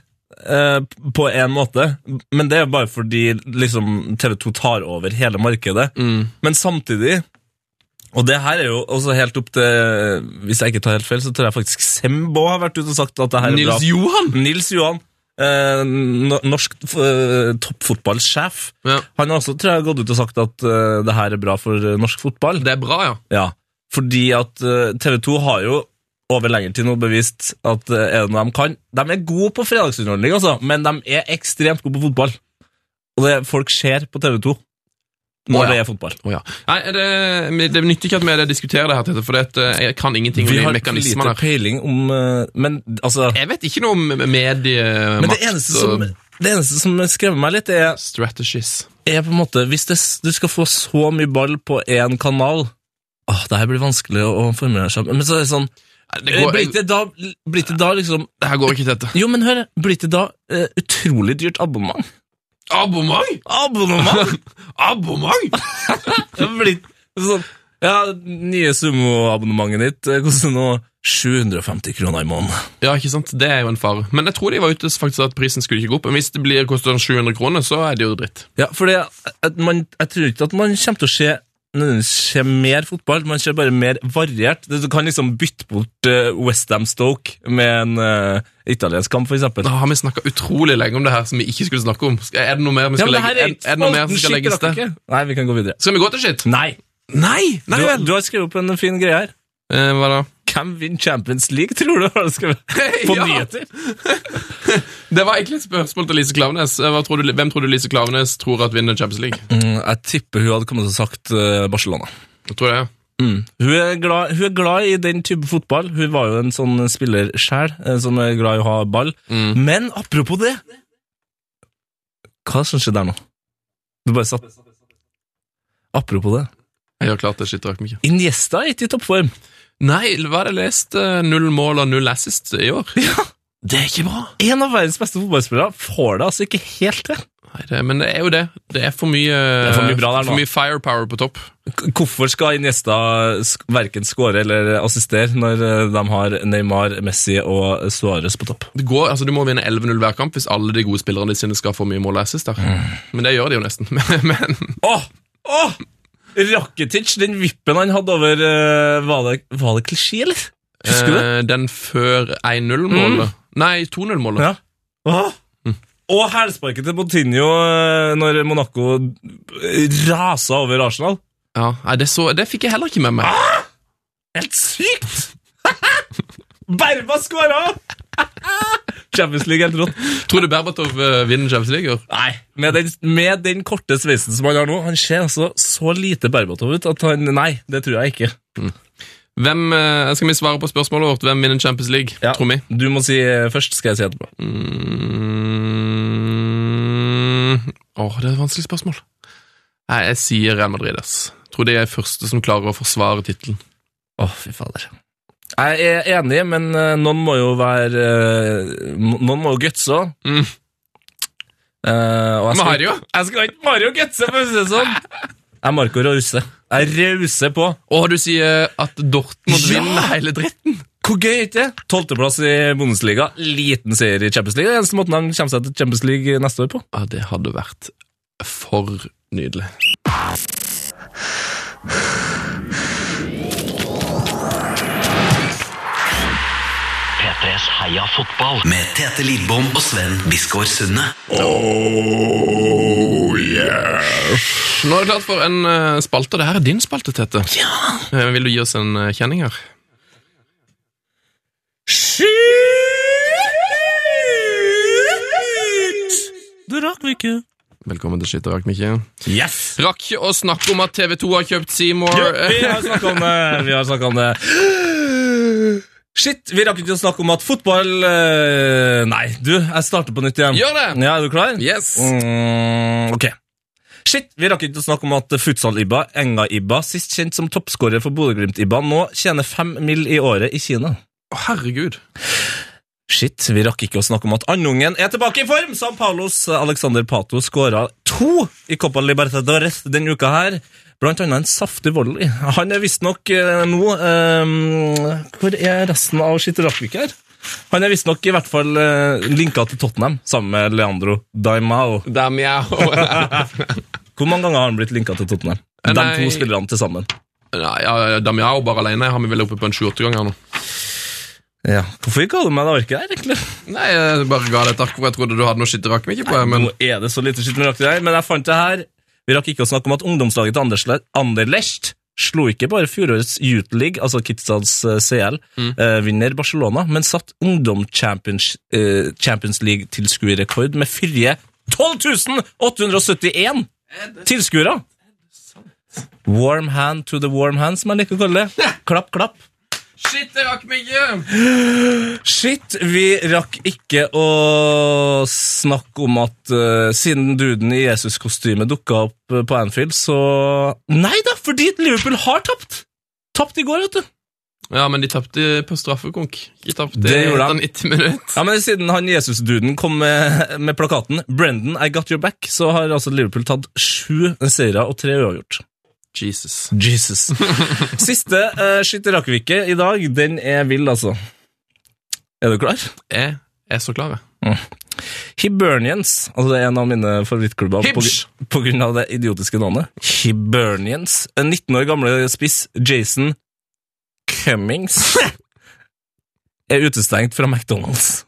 eh, på en måte, men det er jo bare fordi liksom, TV 2 tar over hele markedet. Men samtidig, og det her er jo også helt opp til Hvis jeg ikke tar helt feil, så tror jeg faktisk Sembo har vært ute og sagt at det her er bra. Nils Johan! Nils Johan, eh, norsk eh, toppfotballsjef, Ja. han har også tror jeg, gått ut og sagt at eh, det her er bra for eh, norsk fotball. Det er bra, ja. Ja, fordi at TV 2 har jo over lengre tid nå bevist at eh, er det noe de kan De er gode på fredagsunderholdning, altså, men de er ekstremt gode på fotball. Og det folk ser på TV 2 når oh, ja. det er fotball. Oh, ja. Nei, det, det nytter ikke at vi diskuterer det her, Tete, for det, eh, jeg kan ingenting om Vi har lite peiling om eh, Men altså Jeg vet ikke noe om mediemakt Men det eneste som, det eneste som skremmer meg litt, er, strategies. er på en måte Hvis det, du skal få så mye ball på én kanal Åh, det her blir vanskelig å, å formulere seg Men så er det sånn Blir det da, blir det da liksom det her går ikke, Tete. Jo, men hør, blir det da eh, utrolig dyrt abonnement? Abonnement! Abonnement! Abonnement! Det blir sånn Ja, nye sumoabonnementet ditt eh, koster nå 750 kroner i måneden. Ja, ikke sant? Det er jo en fare. Men jeg tror de var ute faktisk at prisen skulle ikke gå opp. Men hvis det blir koster 700 kroner, så er det jo dritt. Ja, for det, jeg tror ikke at man kommer til å se se mer fotball, man ser bare mer variert. Du kan liksom bytte bort uh, Westham Stoke med en uh, italiensk kamp, eksempel. Da har vi snakka utrolig lenge om det her som vi ikke skulle snakke om. Er det noe mer vi skal ja, legge er er, det noe mer som skal legges til? Nei, vi kan gå videre. Skal vi gå til shit? Nei! Nei! Nei Du, du har skrevet opp en fin greie her. Eh, hva da? Hvem vinner Champions League, tror du? På nyheter? Det var egentlig et spørsmål til Lise Klaveness. Tror du, hvem tror du Lise Klaveness tror at vinner Champions League? Mm, jeg tipper hun hadde kommet til å sagt eh, Barcelona. Jeg tror det, ja. Mm. Hun, er glad, hun er glad i den type fotball. Hun var jo en sånn spiller sjæl, eh, som er glad i å ha ball. Men apropos det Hva som skjedde der nå? Du bare satt Apropos det. Jeg har klart det, skitter ikke. Iniesta er ikke i toppform. Nei, hva er det jeg leste? Null mål og null assist i år? Ja, Det er ikke bra. En av verdens beste fotballspillere får det altså ikke helt til. Nei, det, men det er jo det. Det er for mye, er for mye bra der for mye firepower på topp. K- Hvorfor skal Iniesta verken skåre eller assistere når eh, de har Neymar, Messi og Suárez på topp? Det går, altså Du må vinne 11-0 hver kamp hvis alle de gode spillerne sine skal få mye mål og assist. der. Men det gjør de jo nesten. Men, men Åh! Åh! Rakitic, den vippen han hadde over eh, Var det, var det klisjé, eller? Husker du det? eh, den før 1-0-målet Nei, 2-0-målet. Ja. Åh. Og hælsparket til Botinho eh, når Monaco rasa over Arsenal. Ja, nei, det, så, det fikk jeg heller ikke med meg. Ah! Helt sykt! Berba skåra! Champions League helt rått. Tror du Berbatov eh, vinner Champions League? i år? Nei, med den, med den korte sveisen som han har nå, han ser altså så lite Berbatov ut at han Nei, det tror jeg ikke. Hvem, eh, Skal vi svare på spørsmålet vårt? Hvem vinner Champions League? Ja. Tror vi. Du må si eh, først, skal jeg si etterpå. Mm, åh, det er et vanskelig spørsmål. Nei, Jeg sier Real Madrid. ass. Tror de er første som klarer å forsvare tittelen. Å, fy fader. Jeg er enig, men eh, noen må jo være eh, Noen må jo gutse òg. Mm. Mario? Jeg skal ikke Mario gutse, for å si det sånn. Jeg er Marco Rause. Jeg rauser på. Og du sier at Dortmund Ja! vinner hele dritten. Hvor gøy er det? Tolvteplass i Bundesliga, liten seier i Champions League. Det er eneste måten han kommer seg til Champions League neste år på. Ja, det hadde vært for nydelig. Heia fotball med Tete Lidbom og Sven Biskår Sunde. Nå er det klart for en spalte, spalte. Det her er din spalte, Tete. Ja. Vil du gi oss en eh, kjenning her? Det rakk vi ikke. Velkommen til Skitt og rakk Mikke. Yes! Rakk ikke å snakke om at TV2 har kjøpt Seymour. Ja, vi har snakka om det. Vi har snakket om det. Shit, vi rakk ikke å snakke om at fotball eh, Nei, du, jeg starter på nytt igjen. Gjør det! Ja, Er du klar? Yes. Mm, ok. Shit, vi rakk ikke å snakke om at futsal-Ibba, Enga-Ibba, sist kjent som toppskårer for Bodø-Glimt-Ibba, nå tjener fem mill. i året i Kina. Å, herregud. Shit, vi rakk ikke å snakke om at andungen er tilbake i form! San Paulos Alexander Pato skåra to i Copa Libertadores denne uka her. Blant annet en saftig volley. Han er visstnok eh, nå eh, Hvor er resten av Skitterakvik her? Han er visstnok i hvert fall eh, linka til Tottenham, sammen med Leandro Daimao. Damjau. Hvor mange ganger har han blitt linka til Tottenham? De nei. to spillerne til sammen. Nei, ja, Damiao bare alene har vi vel oppe på en sju-åtte ganger nå. Ja. Hvorfor ga du meg det arket der, egentlig? Nei, jeg bare ga deg et ark hvor jeg trodde du hadde noe skitt rakk meg ikke på. Men Nå er det så lite skitt med der, men jeg fant det her. Vi rakk ikke å snakke om at ungdomslaget til Anderlecht slo ikke bare fjorårets Youth League, altså Kidstads eh, CL, eh, vinner Barcelona, men satt ungdom Champions, eh, Champions League-tilskuerrekord med fyrige 12 871 tilskuere! Warm hand to the warm hand, som jeg liker å kalle det. Klapp, klapp. Shit, jeg rakk meg ikke! Shit, vi rakk ikke å snakke om at uh, siden duden i Jesus-kostyme dukka opp eh, på Anfield, så Nei da, fordi Liverpool har tapt! Tapt i går, vet du. Ja, men de tapte på straffekonk. De tapte Det gjorde de. etter 90 minutter. Ja, men Siden han Jesus-duden kom med, med plakaten 'Brendan, I got your back', så har altså Liverpool tatt sju seire og tre uavgjort. Jesus. Jesus. Siste uh, skytterrakevikke i dag, den er vill, altså. Er du klar? Jeg er så klar, jeg. Hibernians, altså det er en av mine favorittklubber pga. På grunn av det idiotiske navnet. Hibernians. En 19 år gamle spiss Jason Cummings er utestengt fra McDonald's.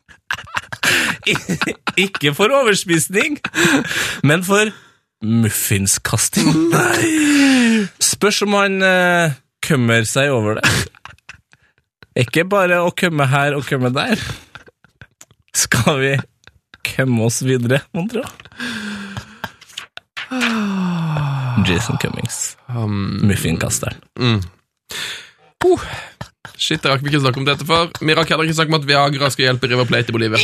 Ikke for overspisning, men for muffinskasting. Spørs om han uh, kømmer seg over det. Ikke bare å kømme her og kømme der. Skal vi kømme oss videre, mon tro? Jason Cummings. Um, Muffinkasteren. puh. Shit, jeg rakk ikke snakke om dette før. Vi rakk heller ikke snakke om at Viagra skal hjelpe River Plate i Bolivia.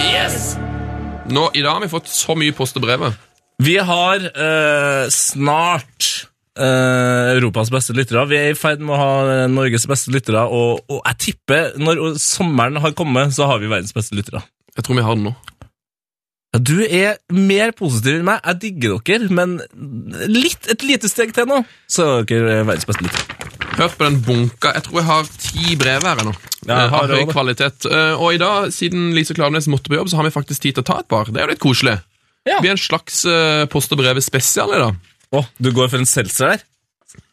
Yes! Nå, I dag har vi fått så mye post og brev. Vi har eh, snart eh, Europas beste lyttere. Vi er i ferd med å ha eh, Norges beste lyttere, og, og jeg tipper når sommeren har kommet, så har vi verdens beste lyttere. Jeg tror vi har det nå. Ja, Du er mer positiv enn meg. Jeg digger dere, men litt, et lite steg til nå, så er dere verdens beste lyttere. Hørt på den bunka. Jeg tror jeg har ti brev her ennå. Ja, Jeg har har høy kvalitet. Eh, Og i dag, siden Lise Klaveness måtte på jobb, så har vi faktisk tid til å ta et par. Det er jo litt koselig. Ja. Vi er en slags eh, post og brevet spesial i dag. Å, du går for en seltzer der?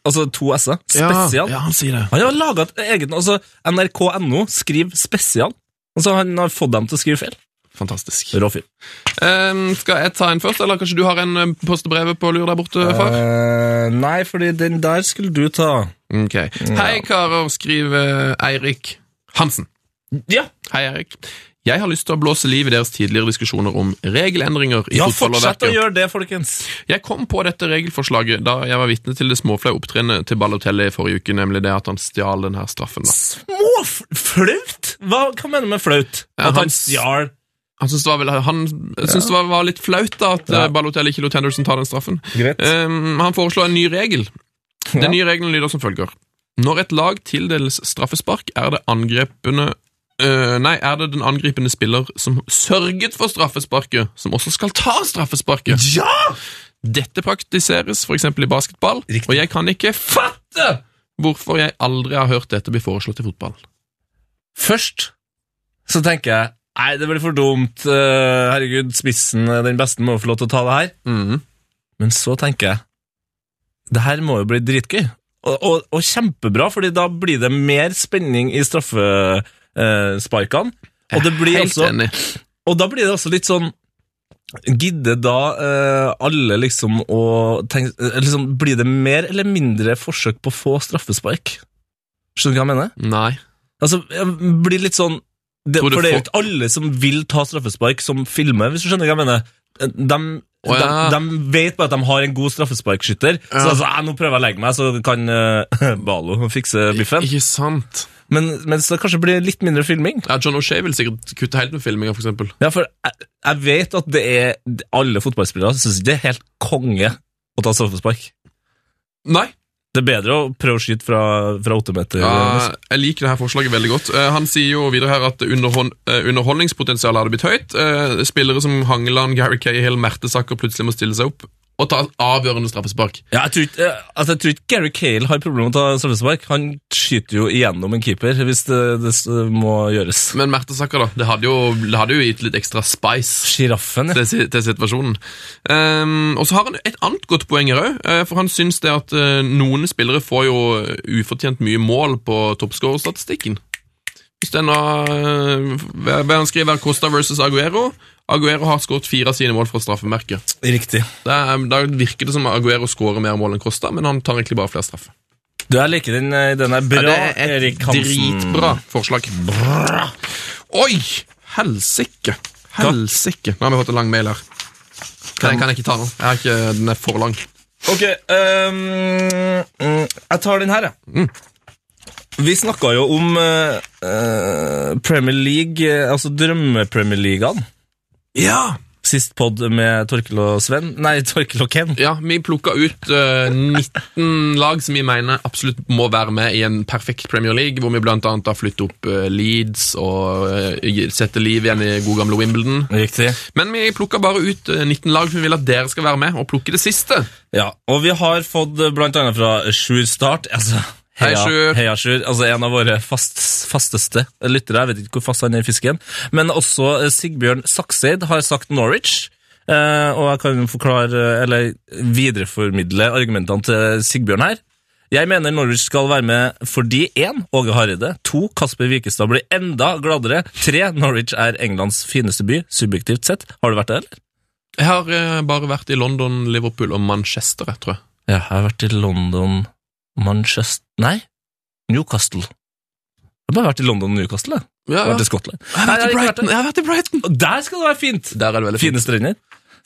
Altså to s-er? Spesial? Ja, han sier det. Han har laga et eget altså NRK.no skriver spesial. Altså Han har fått dem til å skrive feil. Fantastisk. Rå fyr. Um, skal jeg ta en først, eller kanskje du har en postebrev post og brevet på lur der borte, far? Uh, nei, fordi den der skulle du ta. Ok. Hei, karer, skriver Eirik Hansen. Ja, Hei, Eirik. Jeg har lyst til å blåse liv i deres tidligere diskusjoner om regelendringer i ja fortsett å gjøre det, folkens. Jeg kom på dette regelforslaget da jeg var vitne til det småflaue opptrinnet til Balotelli i forrige uke, nemlig det at han stjal denne straffen. da. Små? Hva, hva mener du med flaut? At han han stjal Han syntes det var, vel, han syntes det var, var litt flaut da at Ja. ja. Balotelli ikke lot Henderson ta den straffen. Um, han foreslår en ny regel. Den nye regelen lyder som følger. Når et lag tildeles straffespark, er det angrepene Uh, Nei, er det den angripende spiller som sørget for straffesparket, som også skal ta straffesparket. Ja! Dette praktiseres f.eks. i basketball, Riktig. og jeg kan ikke fatte hvorfor jeg aldri har hørt dette bli foreslått i fotball. Først så tenker jeg Nei, det blir for dumt. eh, herregud, spissen, eh, den beste, må jo få lov til å ta det her. Mm. Men så tenker jeg Det her må jo bli dritgøy. Og, og, og kjempebra, fordi da blir det mer spenning i straffesparkene. og, det blir Helt også- enig. og da blir det også litt sånn Gidder da eh, alle liksom å tenke eh, liksom, Blir det mer eller mindre forsøk på å få straffespark? Skjønner du hva jeg mener? Nei. Altså, blir litt sånn det, For det er jo ikke alle som vil ta straffespark, som filmer, hvis du skjønner hva jeg mener. De, oh, ja. de, de vet bare at de har en god straffesparkskytter, så altså, «Æ, nå prøver jeg å legge meg, så kan uh, Balo fikse biffen. Ikke sant? Men, men så kanskje blir det litt mindre filming. Ja, John O'Shea vil sikkert kutte helt med filminga, eksempel. Ja, for jeg, jeg vet at det er alle fotballspillere syns det er helt konge å ta straffespark. Nei. Det er bedre å prøve å skyte fra, fra åtte meter. Ja, jeg liker det her forslaget veldig godt. Eh, Han sier jo videre her at underhold, eh, underholdningspotensialet hadde blitt høyt. Eh, Spillere som Hangeland, Gary Cahill, Mertesaker plutselig må stille seg opp og ta avgjørende straffespark. Ja, jeg, tror ikke, eh, altså, jeg tror ikke Gary Cale har problemer med å ta straffespark. Han skyter jo igjennom en keeper hvis det, det må gjøres. Men Mertesaker, da. Det hadde jo, det hadde jo gitt litt ekstra spice. Giraffen, ja. til, til situasjonen. Um, og så har han et annet godt poeng her òg, for han syns det at eh, noen spillere får jo ufortjent mye mål på toppskårerstatistikken. Hvis eh, hva hva han skriver Costa versus Aguero. Aguero har skåret fire av sine mål fra straffemerket. Riktig. Er- Da virker det som Aguero skårer mer mål enn Costa, men han tar egentlig bare flere straffer. Du, jeg liker den. eh, Den er bra, Ja, det er et dritbra forslag. Oi! Helsike! Helsike! Nå har vi fått en lang mail her. Den kan jeg ikke ta nå. Ikke, den er for lang. Ok, mm, jeg tar den her, jeg. Vi snakka jo om eh, Premier League, altså drømme-Premier Leaguene. Ja! Sist pod med Torkel og Sven. Nei, Torkel og Ken. Ja, Vi plukka ut uh, 19 lag som vi mener absolutt må være med i en perfekt Premier League, hvor vi annet har flyttet opp uh, Leeds og uh, setter liv igjen i god gamle Wimbledon. Riktig. Men vi plukka bare ut eh, 19 lag, for vi vil at dere skal være med og plukke det siste. Ja, og vi har fått bl.a. fra Sjur Start, altså Hei, Sjur. Heia Sjur, altså en av våre fast, fasteste lyttere, jeg vet ikke hvor fast han er i fisken, men også eh, Sigbjørn Sakseid har sagt Norwich, eh, og jeg kan forklare, eh, eller videreformidle argumentene til Sigbjørn her. Jeg mener Norwich skal være med fordi 1. Åge Hareide, 2. Kasper Wikestad blir enda gladere, 3. Norwich er Englands fineste by, subjektivt sett. Har du vært der, eller? Jeg har bare vært i London, Liverpool og Manchester, jeg tror jeg. Ja, jeg har vært i London, Manchester Nei, Newcastle. Jeg har bare vært i London og Newcastle. Jeg. Ja, Jeg har vært i Skottland. Jeg har vært i jeg har Brighton. Jeg har vært i Brighton. Og der skal det være fint! Der er det veldig fint. Fine strender.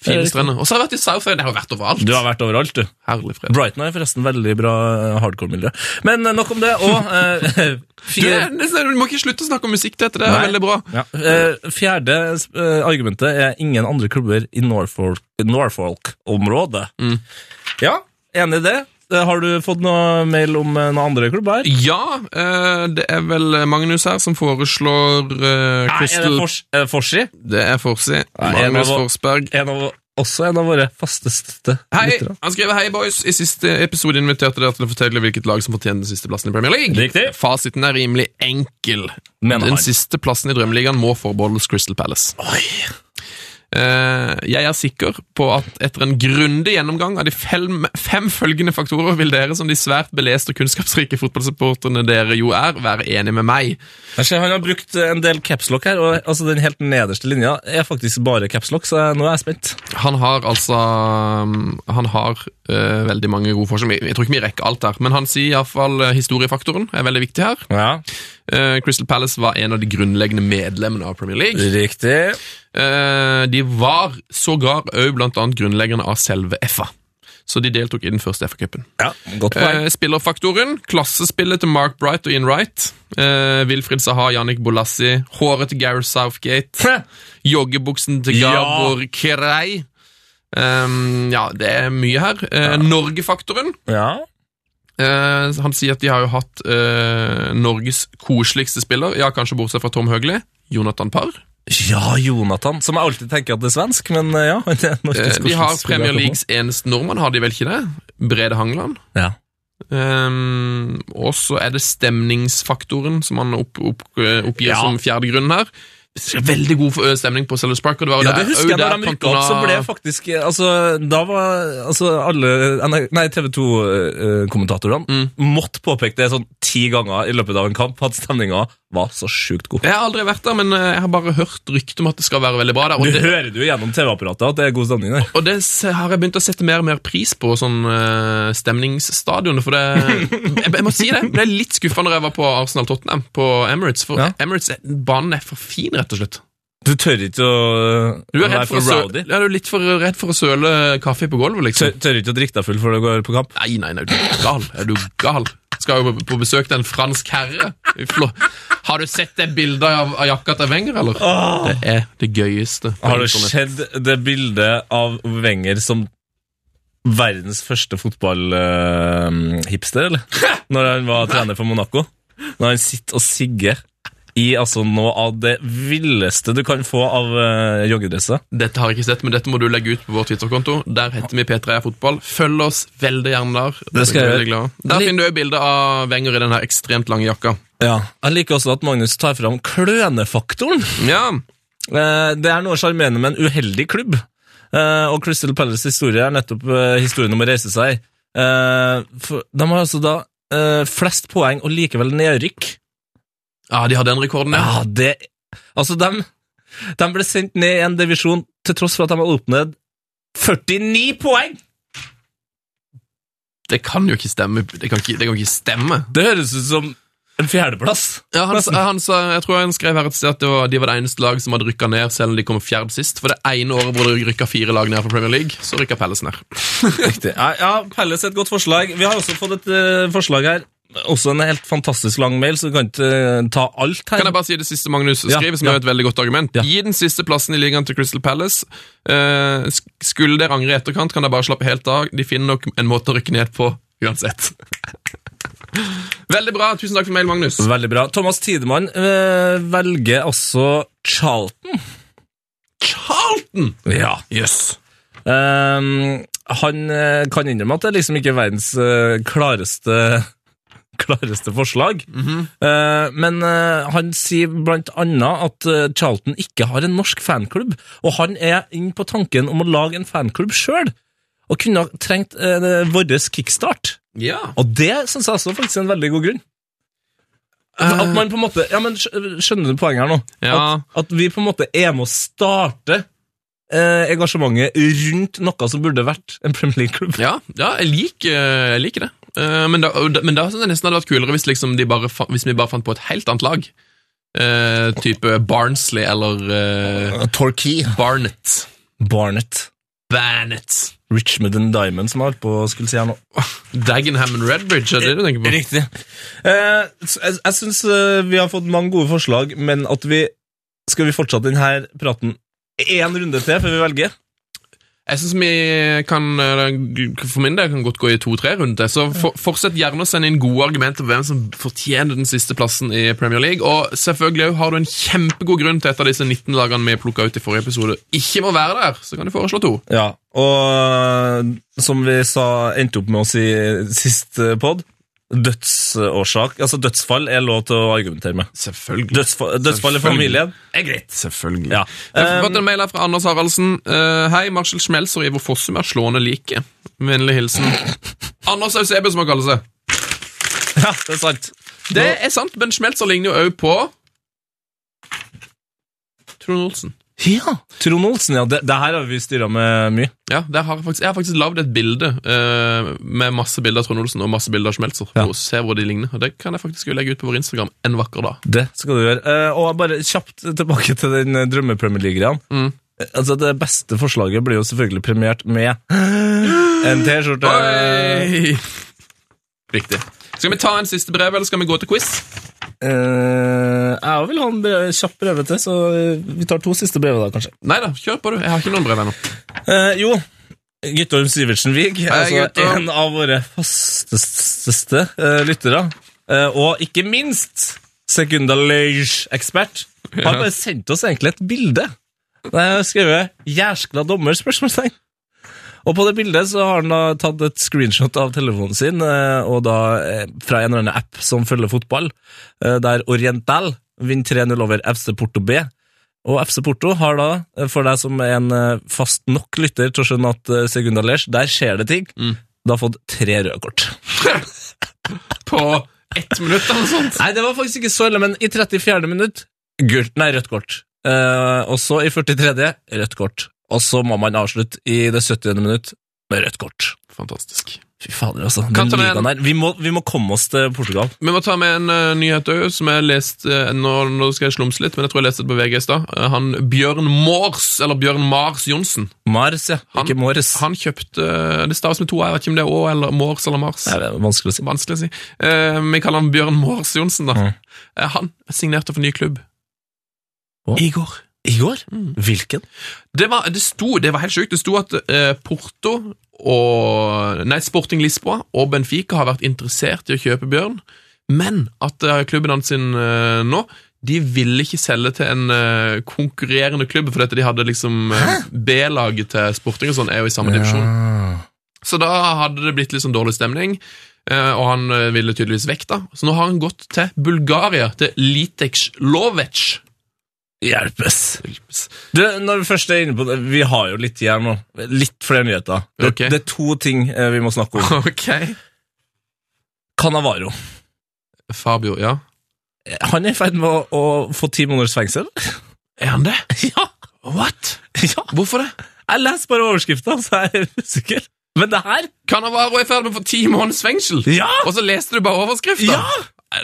Fine strender. Og så har jeg vært i Southend. Jeg har vært overalt. Du har vært overalt, du. Herlig fred. Brighton er forresten veldig bra eh, hardcore-miljø. Men eh, nok om det. Og eh, Du, du må ikke slutte å snakke om musikk til dette. Det er Nei. veldig bra. ja, eh, fjerde eh, argumentet er ingen andre klubber i Norfolk- Norfolk-området. Mm. Ja, enig i det. Eh, Har du fått noe mail om eh, noen andre klubber? Ja, eh, det er vel Magnus her som foreslår Crystal Nei, er det Fors- er det Forsi? Det er Forsi. Magnus en av- Forsberg. En av, også en av våre fasteste Hei! lyttere. Han skriver hei, boys. I siste episode inviterte dere til å fortelle hvilket lag som fortjener den siste plassen i Premier League. Riktig. Fasiten er rimelig enkel. Den siste plassen i Drømmeligaen må forbeholdes Crystal Palace. Eh, jeg er sikker på at etter en grundig gjennomgang av de fem, fem følgende faktorer vil dere, som de svært beleste og kunnskapsrike fotballsupporterne dere jo er, være enig med meg. Ser han har brukt en del capslock her, og altså den helt nederste linja er faktisk bare capslock, så nå er jeg spent. Han har altså um, Han har eh, veldig mange gode forslag. Jeg tror ikke vi rekker alt her, men han sier iallfall uh, historiefaktoren er veldig viktig her. Ja, Eh, Crystal Palace var en av de grunnleggende medlemmene av Premier League. riktig. Uh, de var sågar òg blant annet grunnleggerne av selve FA. så de deltok i den første FA-cupen. Ja. Eh, spillerfaktoren. Klassespillet til Mark Bright og Ian Wright. Eh, Sahar, Saha, Jannik Bolassi. Håret til Gareth Southgate. Joggebuksen til Ja. Gabor Kirei. Um, ja, det er mye her. Eh, Norge-faktoren. ja. Eh, han sier at de har jo hatt eh, Norges koseligste spiller, ja, kanskje bortsett fra Tom Høgli. Jonathan Parr. ja, Jonathan, som jeg alltid tenker at det er svensk, men eh, ja. det er Eh, de har Premier. Leagues eneste nordmann, har de vel ikke det? Brede Hangeland. Ja. Um, og så er det stemningsfaktoren som han opp, opp, oppgir Ja. som fjerde grunn her. Veldig god stemning på Sellers Park. Og det var Ja, det husker jeg når de rykka opp, så ble faktisk Altså, da var altså alle Nei, TV 2-kommentatorene måtte påpeke det sånn ti ganger i løpet av en kamp, at stemninga var så sjukt god. Jeg har aldri vært der, men eh, jeg har bare hørt rykter om at det skal være veldig bra der. Og Du det, hører det jo gjennom TV-apparatet at det er god stemning der. og det har jeg begynt å sette mer og mer pris på, sånn uh, stemningsstadioner. For det jeg, jeg må si det, ble litt skuffa når jeg var på Arsenal-Tottenham på Emirates. For Ja. Emirates, banen er for fin, rett og slett. Du tør ikke å, Du er være for, for rowdy? ja, du er litt for redd for å søle kaffe på gulvet, liksom. Tør, tør ikke å drikke deg full før du går på kamp? Nei, nei, nei, du er gal? Er du gal? Skal jo på- besøk til en fransk herre. Har du sett det bildet av, av jakka til Wenger, eller? Det er det gøyeste. Har du sett det bildet av Wenger som verdens første fotballhipster, eller? Når han var trener for Monaco. Når han sitter og sigger i altså noe av det villeste du kan få av uh, joggedresser. Dette har jeg ikke sett, men dette må du legge ut på vår Twitter-konto. Der heter vi P3 Fotball. Følg oss veldig gjerne der. Det skal jeg gjøre. Der finner du òg bilde av Wenger i den ekstremt lange jakka. Ja. Jeg liker også at Magnus tar fram klønefaktoren. Ja, Eh, Det er noe sjarmerende med en uheldig klubb. Uh, Og Crystal Palace' historie er nettopp uh, historien om å reise seg. De har altså da flest poeng og likevel nedrykk. Ja de har den rekorden, ja. Ja, det Altså, de, de ble sendt ned i en divisjon til tross for at de har oppnådd 49 poeng! Det kan jo ikke stemme. Det kan ikke, det kan ikke stemme. Det høres ut som en fjerdeplass. Ja, han, han sa, jeg tror han skrev her et sted at det var, de var det eneste lag som hadde rykka ned, selv om de kom fjerd sist. For det ene året hvor det rykka fire lag ned fra Premier League, så rykka Pelles ned. Riktig. Ja, ja Pelles et godt forslag. Vi har også fått et uh, forslag her. Også en helt fantastisk lang mail, så du kan ikke eh, ta alt her. Kan jeg bare si det siste Magnus Ja, skriver, som ja. er et veldig godt argument? Ja. Gi den siste plassen i ligaen til Crystal Palace. Eh, skulle dere angre i etterkant, kan dere bare slappe helt av. De finner nok en måte å rykke ned på uansett. veldig bra. Tusen takk for mail, Magnus. Veldig bra. Thomas Tidemann øh, velger altså Charlton. Charlton! Ja. Yes. Um, han kan innrømme at det liksom ikke er verdens klareste klareste forslag. Eh, men uh, han sier blant annet at uh, Charlton ikke har en norsk fanklubb, og han er inn på tanken om å lage en fanklubb sjøl, og kunne ha trengt uh, vår kickstart. Ja. Og det syns jeg også faktisk er en veldig god grunn. At man på en måte, ja, men Skjønner du poenget her nå? Ja. At, at vi på en måte er med å starte engasjementet rundt noe som burde vært en Premier League-klubb. Ja, ja jeg, liker, jeg liker det. Eh, men, da, men da synes jeg nesten hadde vært kulere hvis, liksom de bare, hvis vi bare fant på et helt annet lag. Eh, type Barnsley eller uh, Torquay. Barnet. Barnett. Barnet. Richmond and Diamond, som jeg holdt på å skulle si her nå. Dagenham and Redbridge, er det du tenker på? Riktig. Eh, jeg jeg syns vi har fått mange gode forslag, men at vi Skal vi fortsette denne praten én runde til før vi velger? Jeg synes vi kan, eh, for min del, kan godt gå i to-tre runder. Så for, fortsett gjerne å sende inn gode argumenter på hvem som fortjener den siste plassen i Premier League. Og selvfølgelig har du en kjempegod grunn til et av disse 19 lagene vi plukka ut i forrige episode, ikke må være der, så kan du foreslå to. Ja, og eh, som vi sa, endte opp med å si sist eh, pod, dødsårsak Altså dødsfall er lov til å argumentere med. Selvfølgelig. Dødsfall, dødsfall i familien er greit. Selvfølgelig. Ja. Jeg har fått en mail her fra Anders Haraldsen. Uh, Hei, Marshall Schmelzer og Ivo Fossum er slående like. Vennlig hilsen Anders Eusebø, som han kaller seg. ja, det er sant. Det er sant, men Schmelzer ligner jo òg på Trond Olsen. Ja, Trond Olsen, ja. Det, det her har vi styra med mye. Ja, har jeg, faktisk, jeg har faktisk lagd et bilde uh, med masse bilder av Trond Olsen og masse bilder av Schmelzer. Ja. For å se hvor de ligner. Og Det kan jeg faktisk jo legge ut på vår Instagram en vakker dag. Det skal du gjøre. Uh, og bare kjapt tilbake til den eh, drømme-Premier League-greia. Mm. Altså, det beste forslaget blir jo selvfølgelig premiert med En T-skjorte. Riktig. Skal vi ta en siste brev, eller skal vi gå til quiz? Eh, jeg vil ha en brev, kjapp til, så vi tar to siste brev da, kanskje. Nei da, kjør på, du. Jeg har ikke noen brev ennå. Uh, jo, Guttorm Sivertsen Wiig, altså Guttorm. en av våre fasteste uh, lyttere, eh, og ikke minst sekundalage-ekspert, har bare sendt oss egentlig et bilde. Der jeg har skrevet 'jæskla dommer?' spørsmålstegn. Og på det bildet så har han da tatt et screenshot av telefonen sin, eh, og da eh, fra en eller annen app som følger fotball, eh, der Oriental vinner 3-0 over FC Porto B. Og FC Porto har da, for deg som er en fast nok lytter til å skjønne at eh, Segunda Lers, der skjer det ting, da har fått tre røde kort. På ett minutt eller noe sånt. Nei, det var faktisk ikke så ille, men i 34. minutt, gult, nei, rødt kort. Uh, og så i 43. rødt kort. Og så må man avslutte i det 70. minutt med rødt kort. Fantastisk. Fy fader, altså. Den ligaen her. Vi må, vi må komme oss til Portugal. Vi må ta med en uh, nyhet òg, som jeg leste uh, nå, nå skal jeg slumse litt, men jeg tror jeg leste det på VG i stad. Uh, han Bjørn Mors, eller Bjørn Mars Johnsen, Mars, ja. Han- ikke Mors. han kjøpte Det staves med to, jeg vet ikke om det er Å eller Mors eller Mars. Nei, det er vanskelig å si. Vanskelig å si. Vi kaller han Bjørn Mors Johnsen, da. Mm. Han signerte for ny klubb. Å. I går. I går? Hvilken? Det var, det sto, det var helt sjukt. Det sto at eh, Porto og Nei, Sporting Lisboa og Benfica har vært interessert i å kjøpe Bjørn, men at eh, klubben hans sin eh, nå de ville ikke selge til en eh, konkurrerende klubb, fordi dette de hadde liksom eh, B-laget til Sporting og sånn er jo i samme divisjon. Så da hadde det blitt litt sånn dårlig stemning, eh, og han eh, ville tydeligvis vekk da. Så nå har han gått til Bulgaria, til Liteks Lovec. Hjelpes. Du, når vi først er inne på det, vi har jo litt igjen nå. Litt flere nyheter. Det, okay. det er to ting eh, vi må snakke om. Ok. Canavaro. Fabio, ja. Han er i ferd med å, å få ti måneders fengsel. Er han det? Ja! What? ja. Hvorfor det? Jeg leser bare overskrifta, så jeg er usikker. Men det her Canavaro er i ferd med å få ti måneders fengsel, Ja! og så leste du bare overskrifta? Ja!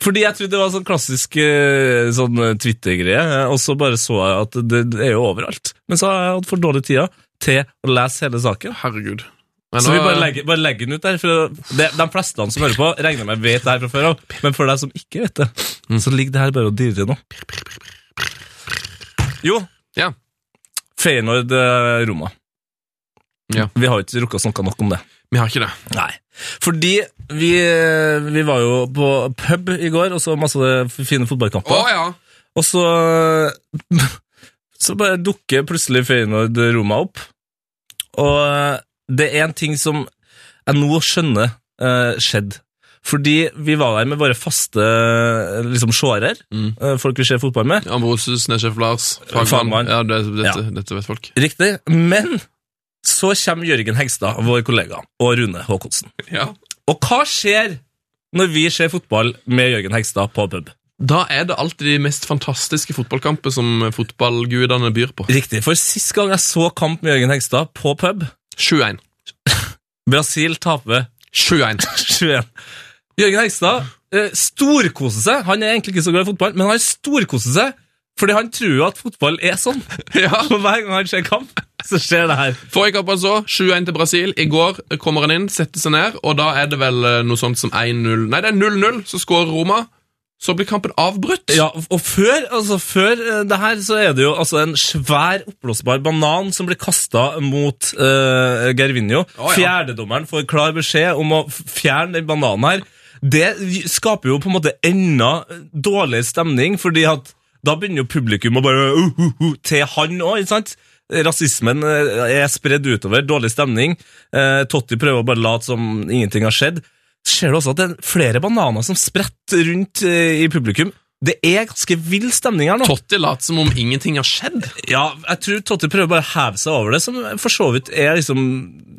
Fordi jeg trodde det var sånn klassisk eh, sånn eh, Twitter-greie, eh, og så bare så jeg at det, det er jo overalt. Men så har jeg hatt for dårlig tid til å lese hele saken. Herregud. Men Så nå- vi bare legger, bare legger den ut der. For det, de fleste som hører på, regner med vet det her fra før av. Men for deg som ikke vet det, så ligger det her bare og dirrer nå. Jo, Ja. Feyenoord-Roma. Ja. Vi har jo ikke rukket å snakke nok om det. Vi har ikke det. Nei. Fordi vi, vi var jo på pub i går og så masse fine Å fotballkamper. ja. Og så Så bare dukker plutselig Feyenoord Roma opp. Og det er en ting som jeg nå skjønner uh, skjedde. Fordi vi var der med våre faste eh, liksom, seere, Mm. eh, folk vi ser fotball med. Ambrosius, Nesjef Lars. Fagmann. Ja, det, dette, Ja. dette vet folk. Riktig. Men så kommer Jørgen Hegstad, vår kollega, og Rune Haakonsen. Ja. Og hva skjer når vi ser fotball med Jørgen Hegstad på pub? Da er det alltid de mest fantastiske fotballkamper som fotballgudene byr på. Riktig, for sist gang jeg så kamp med Jørgen Hegstad på pub 7-1. Brasil taper 7-1. 21. Jørgen Hegstad eh, storkoser seg. Han er egentlig ikke så glad i fotball, men han storkoser seg fordi han tror jo at fotball er sånn. Ja. Og hver gang han ser kamp, så skjer det her. Forrige kamp altså, 7-1 til Brasil. I går kommer han inn, setter seg ned, og da er det vel eh, noe sånt som 1-0 Nei, det er 0-0, så skårer Roma. Så blir kampen avbrutt. Ja, og før, altså før eh, det her så er det jo altså en svær oppblåsbar banan som blir kasta mot uh, Gervinho. Oh, ja. Fjerdedommeren får klar beskjed om å fjerne den bananen her. Det skaper jo på en måte enda dårligere stemning, fordi at da begynner jo publikum å bare uh, uh, uh, til han òg, ikke sant? Rasismen eh, er spredd utover, dårlig stemning. Eh, Totti prøver å bare late som ingenting har skjedd. Ser du også at det er flere bananer som spretter rundt eh, i publikum. Det er ganske vill stemning her nå. Totti later som om ingenting har skjedd. Ja, jeg tror Totti prøver bare å heve seg over det, som for så vidt er liksom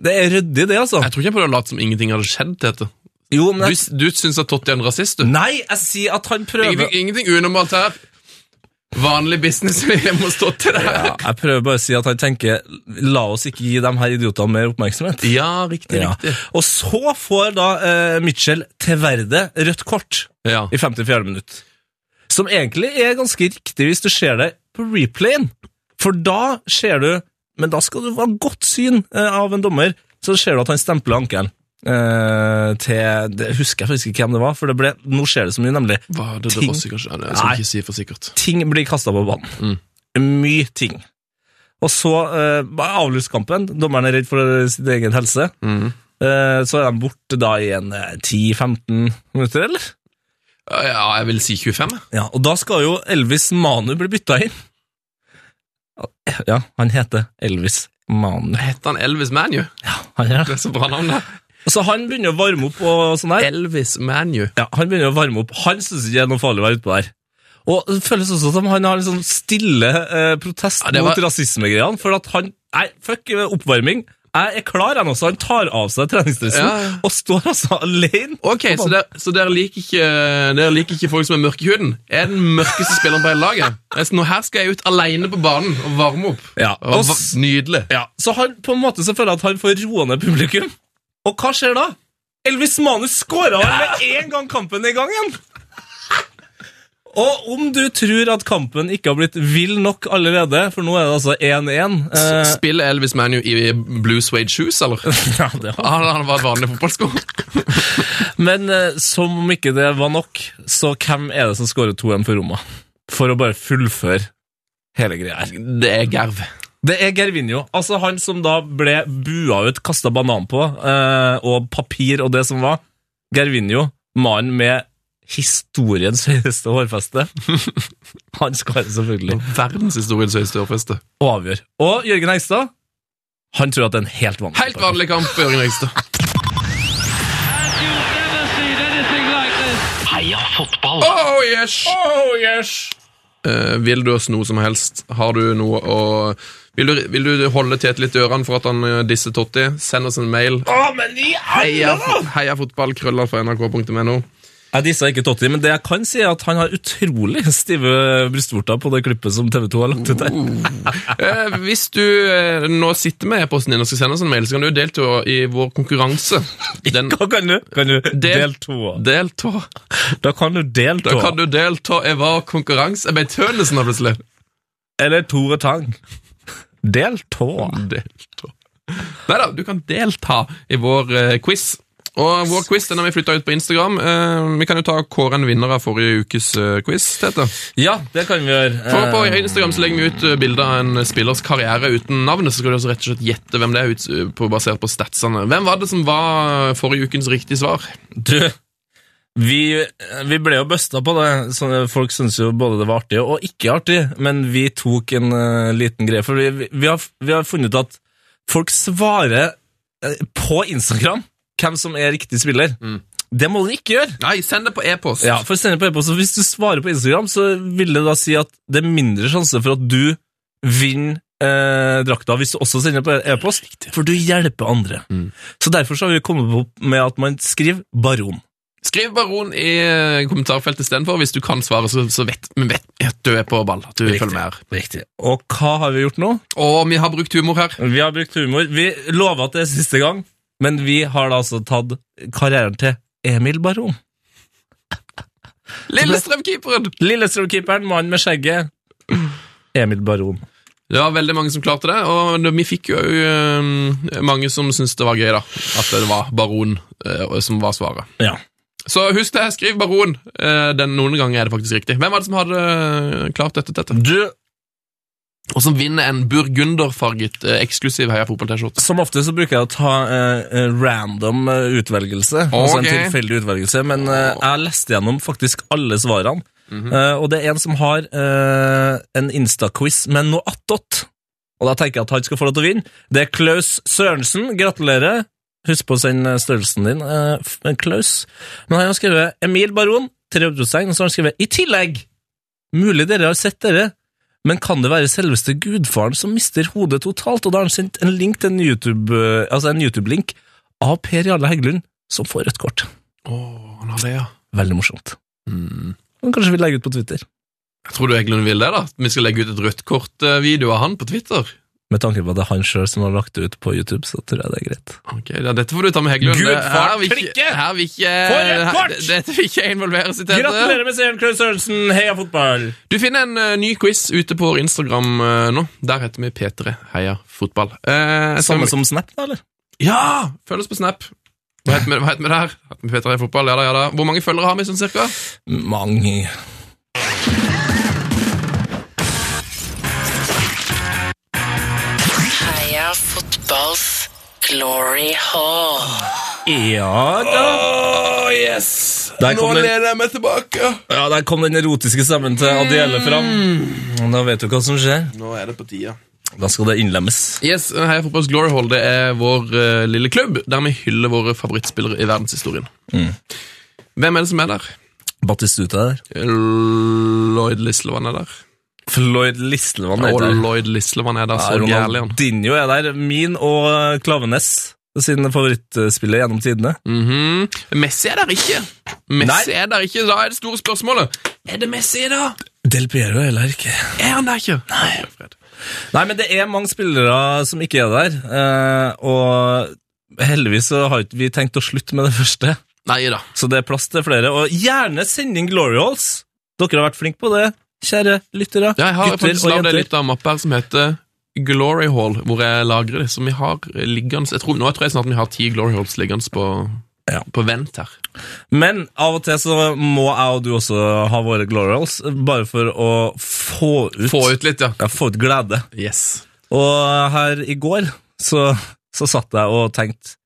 Det er ryddig, det, altså. Jeg tror ikke jeg prøver å late som ingenting hadde skjedd. Tete. Jo, men Du, jeg, du syns at Totti er en rasist, du? Nei, jeg sier at han prøver Ingenting, ingenting unormalt her. Vanlig business vi må stå det ja, Jeg prøver bare å si at han tenker La oss ikke gi de her idiotene mer oppmerksomhet. Ja, riktig, Ja. riktig. Og så får da uh, Mitchell til verde rødt kort Ja. i 54. minutt. Som egentlig er ganske riktig hvis du ser det på replayen. For da ser du Men da skal du ha godt syn uh, av en dommer. så ser du at han stempler ankelen. Eh, til det husker jeg husker ikke hvem det var, for det ble, nå skjer det så mye, nemlig. Var det Ting- det Rossi, kanskje? Ja, jeg skal ikke si for sikkert. Ting blir kasta på banen. Mye ting. Og så uh, avlyst kampen. Dommeren er redd for sin egen helse. Eh, så er de borte da i en eh, 10-15 minutter, eller? Ja, jeg vil si 25. Ja, og da skal jo Elvis Manu bli bytta inn. Ja, han heter Elvis Manu. Heter han Elvis Manu? Ja, Han gjør Det det. er så bra navn, det. Så han begynner å varme opp og sånn her. Elvis Manu. Ja, han begynner å varme opp. Han syns ikke det er noe farlig å være utpå der. Og det føles også som han har en sånn stille eh, protest Ja, var- mot rasismegreiene, for at han Nei, fuck eh, oppvarming. Jeg er klar, han også. Han tar av seg treningsdressen Ja, og står altså alene. Ok, så dere, så dere liker ikke Dere liker ikke folk som er mørke i huden? Jeg er den mørkeste spilleren på hele laget. Nå her skal jeg ut alene på banen og varme opp. Ja, Og og Nydelig. Ja, Så han på en måte så føler jeg at han får roa ned publikum. Og hva skjer da? Elvis Manus skåra med en gang kampen er i gang igjen! Og om du tror at kampen ikke har blitt vill nok allerede, for nå er det altså 1-1 eh, Spiller Elvis Manu i blue suede shoes, eller? ja, det har. Han han var vanlige fotballsko. Men eh, som om ikke det var nok, så hvem er det som skårer 2-1 for Roma? For å bare fullføre hele greia her. Det er Gerv. Det er Gervinho. Altså han som da ble bua ut, kasta banan på, eh, og papir og det som var. Gervinho, mannen med historiens høyeste hårfeste. Han skal selvfølgelig Verdenshistoriens høyeste hårfeste. Og avgjør. Og Jørgen Hegstad, han tror at det er en helt vanlig Helt vanlig kamp, Jørgen Hegstad. You've never seen anything like this. Heia fotball! Oh yes! Oh, yes! Eh, vil du oss noe som helst? Har du noe å Vil du, vil du holde Tete litt i ørene for at han eh, disser Totti? Send oss en mail. Å, men i Heia, alle da! heia fotball, krøller fra nrk.no. Jeg dissa ikke Totti, men det jeg kan si er at han har utrolig stive brystvorter på det klippet som TV 2 har lagt ut der. Eh, hvis du eh, nå sitter med e-posten din og skal sende oss en mail, så kan du delta i vår konkurranse. Den Hva kan du? Kan du Del- delta? delta. Da kan du delta. Da kan du delta i vår konkurranse. Jeg ble Tønesen da, plutselig. Eller Tore Tang. Delta. Delta. Neida, du kan delta i vår eh, quiz. Og vår quiz den har vi flytta ut på Instagram. Eh, vi kan jo ta kåre en vinner av forrige ukes eh, quiz. Tete. Ja, det kan vi gjøre. For På Eh, Instagram så legger vi ut eh, bilder av en spillers karriere uten navnet. Så skal du også rett og slett gjette hvem det er, ut, eh, på, basert på statsene. Hvem var det som var forrige ukens riktige svar? Du, vi, vi ble jo busta på det. Så folk syns jo både det var artig og ikke artig, men vi tok en uh, liten greie. For vi, vi, har, vi har funnet ut at folk svarer på Instagram hvem som er riktig spiller. Det må du ikke gjøre. Nei, send det på e-post. Ja, for å sende på e-post, Hvis du svarer på Instagram, så vil det da si at det er mindre sjanse for at du vinner eh, drakta hvis du også sender på e-post, for du hjelper andre. Så Derfor så har vi kommet opp med at man skriver baron. Skriv baron i eh, kommentarfeltet istedenfor. Hvis du kan svare, så, så vet vi vet at du er på ball. At du følger med her. Riktig. Og hva har vi gjort nå? Og vi har brukt humor her. Vi har brukt humor. Vi lover at det er siste gang, men vi har da altså tatt karrieren til Emil Baron. Lillestrøm-keeperen! Lillestrøm-keeperen, mannen med skjegget. Emil Baron. Det var veldig mange som klarte det, og vi fikk jo eh, mange som syntes det var gøy, da. At det var baron eh, som var svaret. Ja. Så husk det, skriv baron. Eh, den, noen ganger er det faktisk riktig. Hvem var det som hadde klart dette? dette? Du, Og som vinner en burgunderfarget eh, eksklusiv Heia Fotball-T-skjorte. Som ofte så bruker jeg å ta eh, eh, random utvelgelse, utvelgelse, altså en tilfeldig utvelgelse, men eh, jeg leste gjennom faktisk alle svarene, Eh, og det er en som har eh, en Insta-quiz med noe attåt, og da tenker jeg at han skal få lov til å vinne. Det er Klaus Sørensen, gratulerer. Husk på å sende størrelsen din, eh, Klaus. Men han har skrevet Emil Baron, tre utropstegn, og så har han skrevet i tillegg. Mulig dere har sett dere, men kan det være selveste gudfaren som mister hodet totalt? Og da har han sendt en link til en YouTube-link altså YouTube av Per Jarle Heggelund, som får rødt kort. Åh, han har det, ja. Veldig morsomt. Men kanskje vi legger ut på Twitter, Jeg tror du Heggelund vil det, da? Vi skal legge ut et rødt kort-video av han på Twitter? Med tanke på at det er han sjøl som har lagt det ut på YouTube, så tror jeg det er greit. Ok, ja, Dette får du ta med Heggelund. Gud, her vil ikke-! Her vil ikke For et her- kort! Dette vil ikke involveres i dette. Gratulerer med seieren, Klaus Sørensen! Heia fotball! Du finner en uh, ny quiz ute på Instagram uh, nå. Der heter vi P3 Heia Fotball. Uh, Samme som Snap, da, eller? Ja! Følg oss på Snap. Hva heter vi, hva heter vi der? Heter vi Peter Heia Fotball? Ja da, ja da. Hvor mange følgere har vi sånn cirka? Mange. Fotballs glory hall. Ja da. Oh, yes! Der Nå den- lener jeg meg tilbake. Ja, Der kom den erotiske stemmen til Adiele fram. Da vet du hva som skjer. Nå er det på tida. Da skal det innlemmes. Yes, Heia Fotballs Glory Hall det er vår uh, lille klubb der vi hyller våre favorittspillere i verdenshistorien. Hvem er det som er der? Batistuta er der. Lloyd Lislevan er der. Floyd Lislevan er Og der. Lloyd Lislevan er der, så gærlig han. Er der. Min og Klavenes sin favorittspiller gjennom tidene. Mhm. Messi er der ikke. Messi Nei. er der ikke, Da er det store spørsmålet. Er det Messi, da? Del Piero er heller ikke. Er han der ikke? Nei. Nei, men det er mange spillere som ikke er der. eh, og heldigvis så har ikke vi tenkt å slutte med det første. Nei da. Så det er plass til flere. Og gjerne send inn Glory Halls. Dere har vært flinke på det, kjære lyttere. Jeg har gutter faktisk lagd en lita mappe her som heter Glory Hall, hvor jeg lagrer det. Som vi har liggende jeg tror, Nå tror jeg snart vi har ti Glory Halls liggende på, Ja. på vent her. Men av og til så må jeg og du også ha våre Glory Halls, bare for å få ut, Få ut litt, ja. Ja, få ut glede. Yes. Og her i går så, så satt jeg og tenkte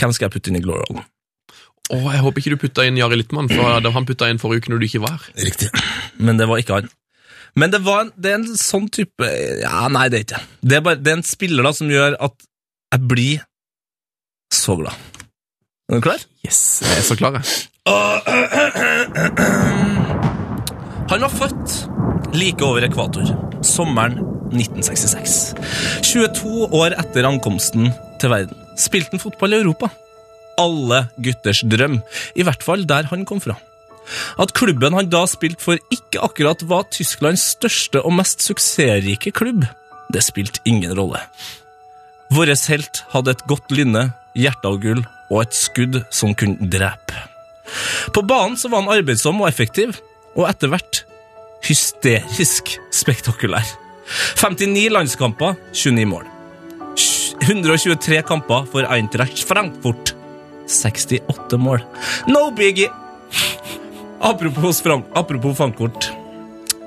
hvem skal jeg putte inn i Glory Hallen? Å, jeg håper ikke du putta inn Jari Littmann, for han putta inn forrige uke når du ikke var her. Riktig. Men det var ikke han. Men det, var det er en sånn type Ja, nei, det er ikke det. Det er, bare, det er en spiller da som gjør at jeg blir så glad. Er du klar? Yes, jeg er så klar, jeg. Han var født like over ekvator, sommeren 1966. 22 år etter ankomsten til verden spilte han fotball i Europa. Alle gutters drøm, i hvert fall der han kom fra. At klubben han da spilte for ikke akkurat var Tysklands største og mest suksessrike klubb, det spilte ingen rolle. Vår helt hadde et godt lynne, hjerte av gull og et skudd som kunne drepe. På banen så var han arbeidsom og effektiv, og etter hvert hysterisk spektakulær. 59 landskamper, 29 mål. 123 kamper for Eintracht Frankfurt. 68 mål. No biggie! Apropos, Frank apropos Frankfurt.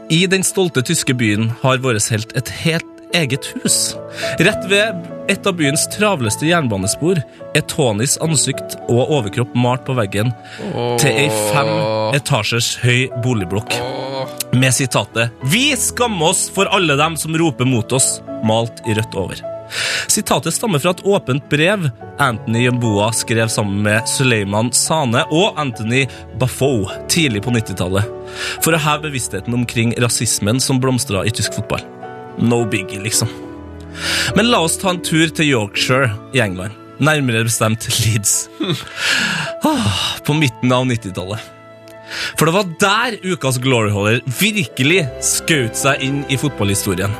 I den stolte tyske byen har vår helt et helt eget hus. Rett ved et av byens travleste jernbanespor er Tonys ansikt og overkropp malt på veggen til ei fem etasjers høy boligblokk. Med sitatet 'Vi skammer oss for alle dem som roper mot oss', malt i rødt over. Sitatet stammer fra et åpent brev Anthony Jemboa skrev sammen med Suleiman Sane og Anthony Bafoe tidlig på 90-tallet, for å heve bevisstheten omkring rasismen som blomstra i tysk fotball. No biggie, liksom. Men la oss ta en tur til Yorkshire i England. Nærmere bestemt Leeds. Ah, På midten av 90-tallet. For det var der ukas gloryholder virkelig skjøt seg inn i fotballhistorien.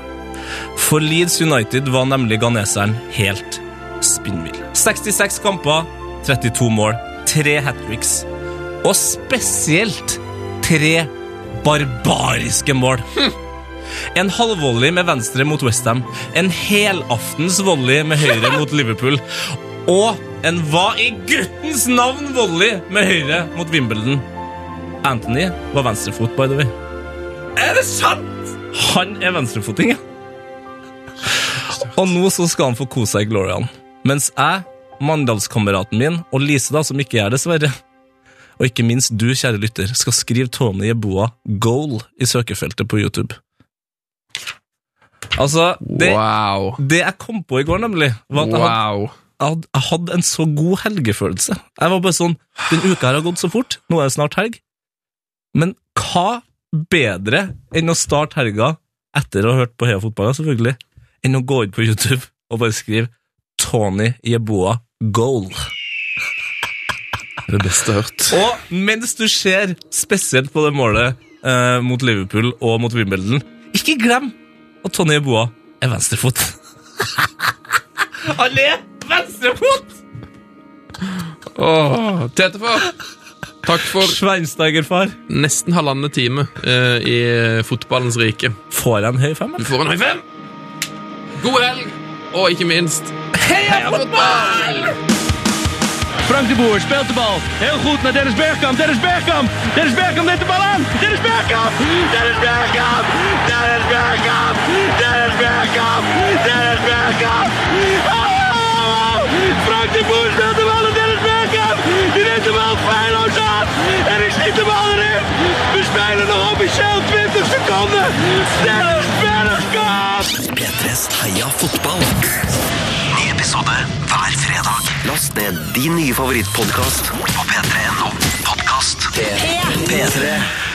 For Leeds United var nemlig ghaneseren helt spinnvill. 66 kamper, 32 mål, tre hat tricks. Og spesielt tre barbariske mål. En halvvolley med venstre mot Westham, en helaftens volley med høyre mot Liverpool, og en hva i guttens navn volley med høyre mot Wimbledon. Anthony var venstrefot, by the way. Er det sant?! Han er venstrefoting, ja. Og nå så skal han få kose seg i Glorian. Mens jeg, Mandalskameraten min og Lise, da, som ikke er dessverre, og ikke minst du, kjære lytter, skal skrive Tony Jeboa 'goal' i søkefeltet på YouTube. Altså, det, Wow. det jeg kom på i går, nemlig, var at jeg hadde, jeg hadde, jeg hadde en så god helgefølelse. Jeg var bare sånn Den uka her har gått så fort. Nå er det snart helg. Men hva bedre enn å starte helga etter å ha hørt på Heia Fotball, selvfølgelig, enn å gå ut på YouTube og bare skrive Tony Yeboah goal. Det er det beste jeg har hørt. Og mens du ser spesielt på det målet eh, mot Liverpool og mot Wimbledon, ikke glem at Tony Yeboah er venstrefot. Han er venstrefot! Åh, Tetefar, takk for Sveinsteigerfar. nesten halvannen time eh, i fotballens rike. Får jeg en høy femmer? Du får en høy fem. God helg, og ikke minst Heia fotball! Frank de Boer speelt de bal. Heel goed naar Dennis Bergkamp. Dennis Bergkamp. Dennis Bergkamp neemt de bal aan. Dennis Bergkamp. Dennis Bergkamp. Dennis Bergkamp. Dennis Bergkamp. Dennis Bergkamp. Oh! Frank de Boer speelt de bal naar Dennis Bergkamp. Die neemt bal feilloos aan. En ik schiet de bal erin. We spelen nog officieel 20 seconden. Dennis Bergkamp. P3s Heia fotball. Ny episode hver fredag. Last ned din nye favorittpodkast på p3.no podkast. P3.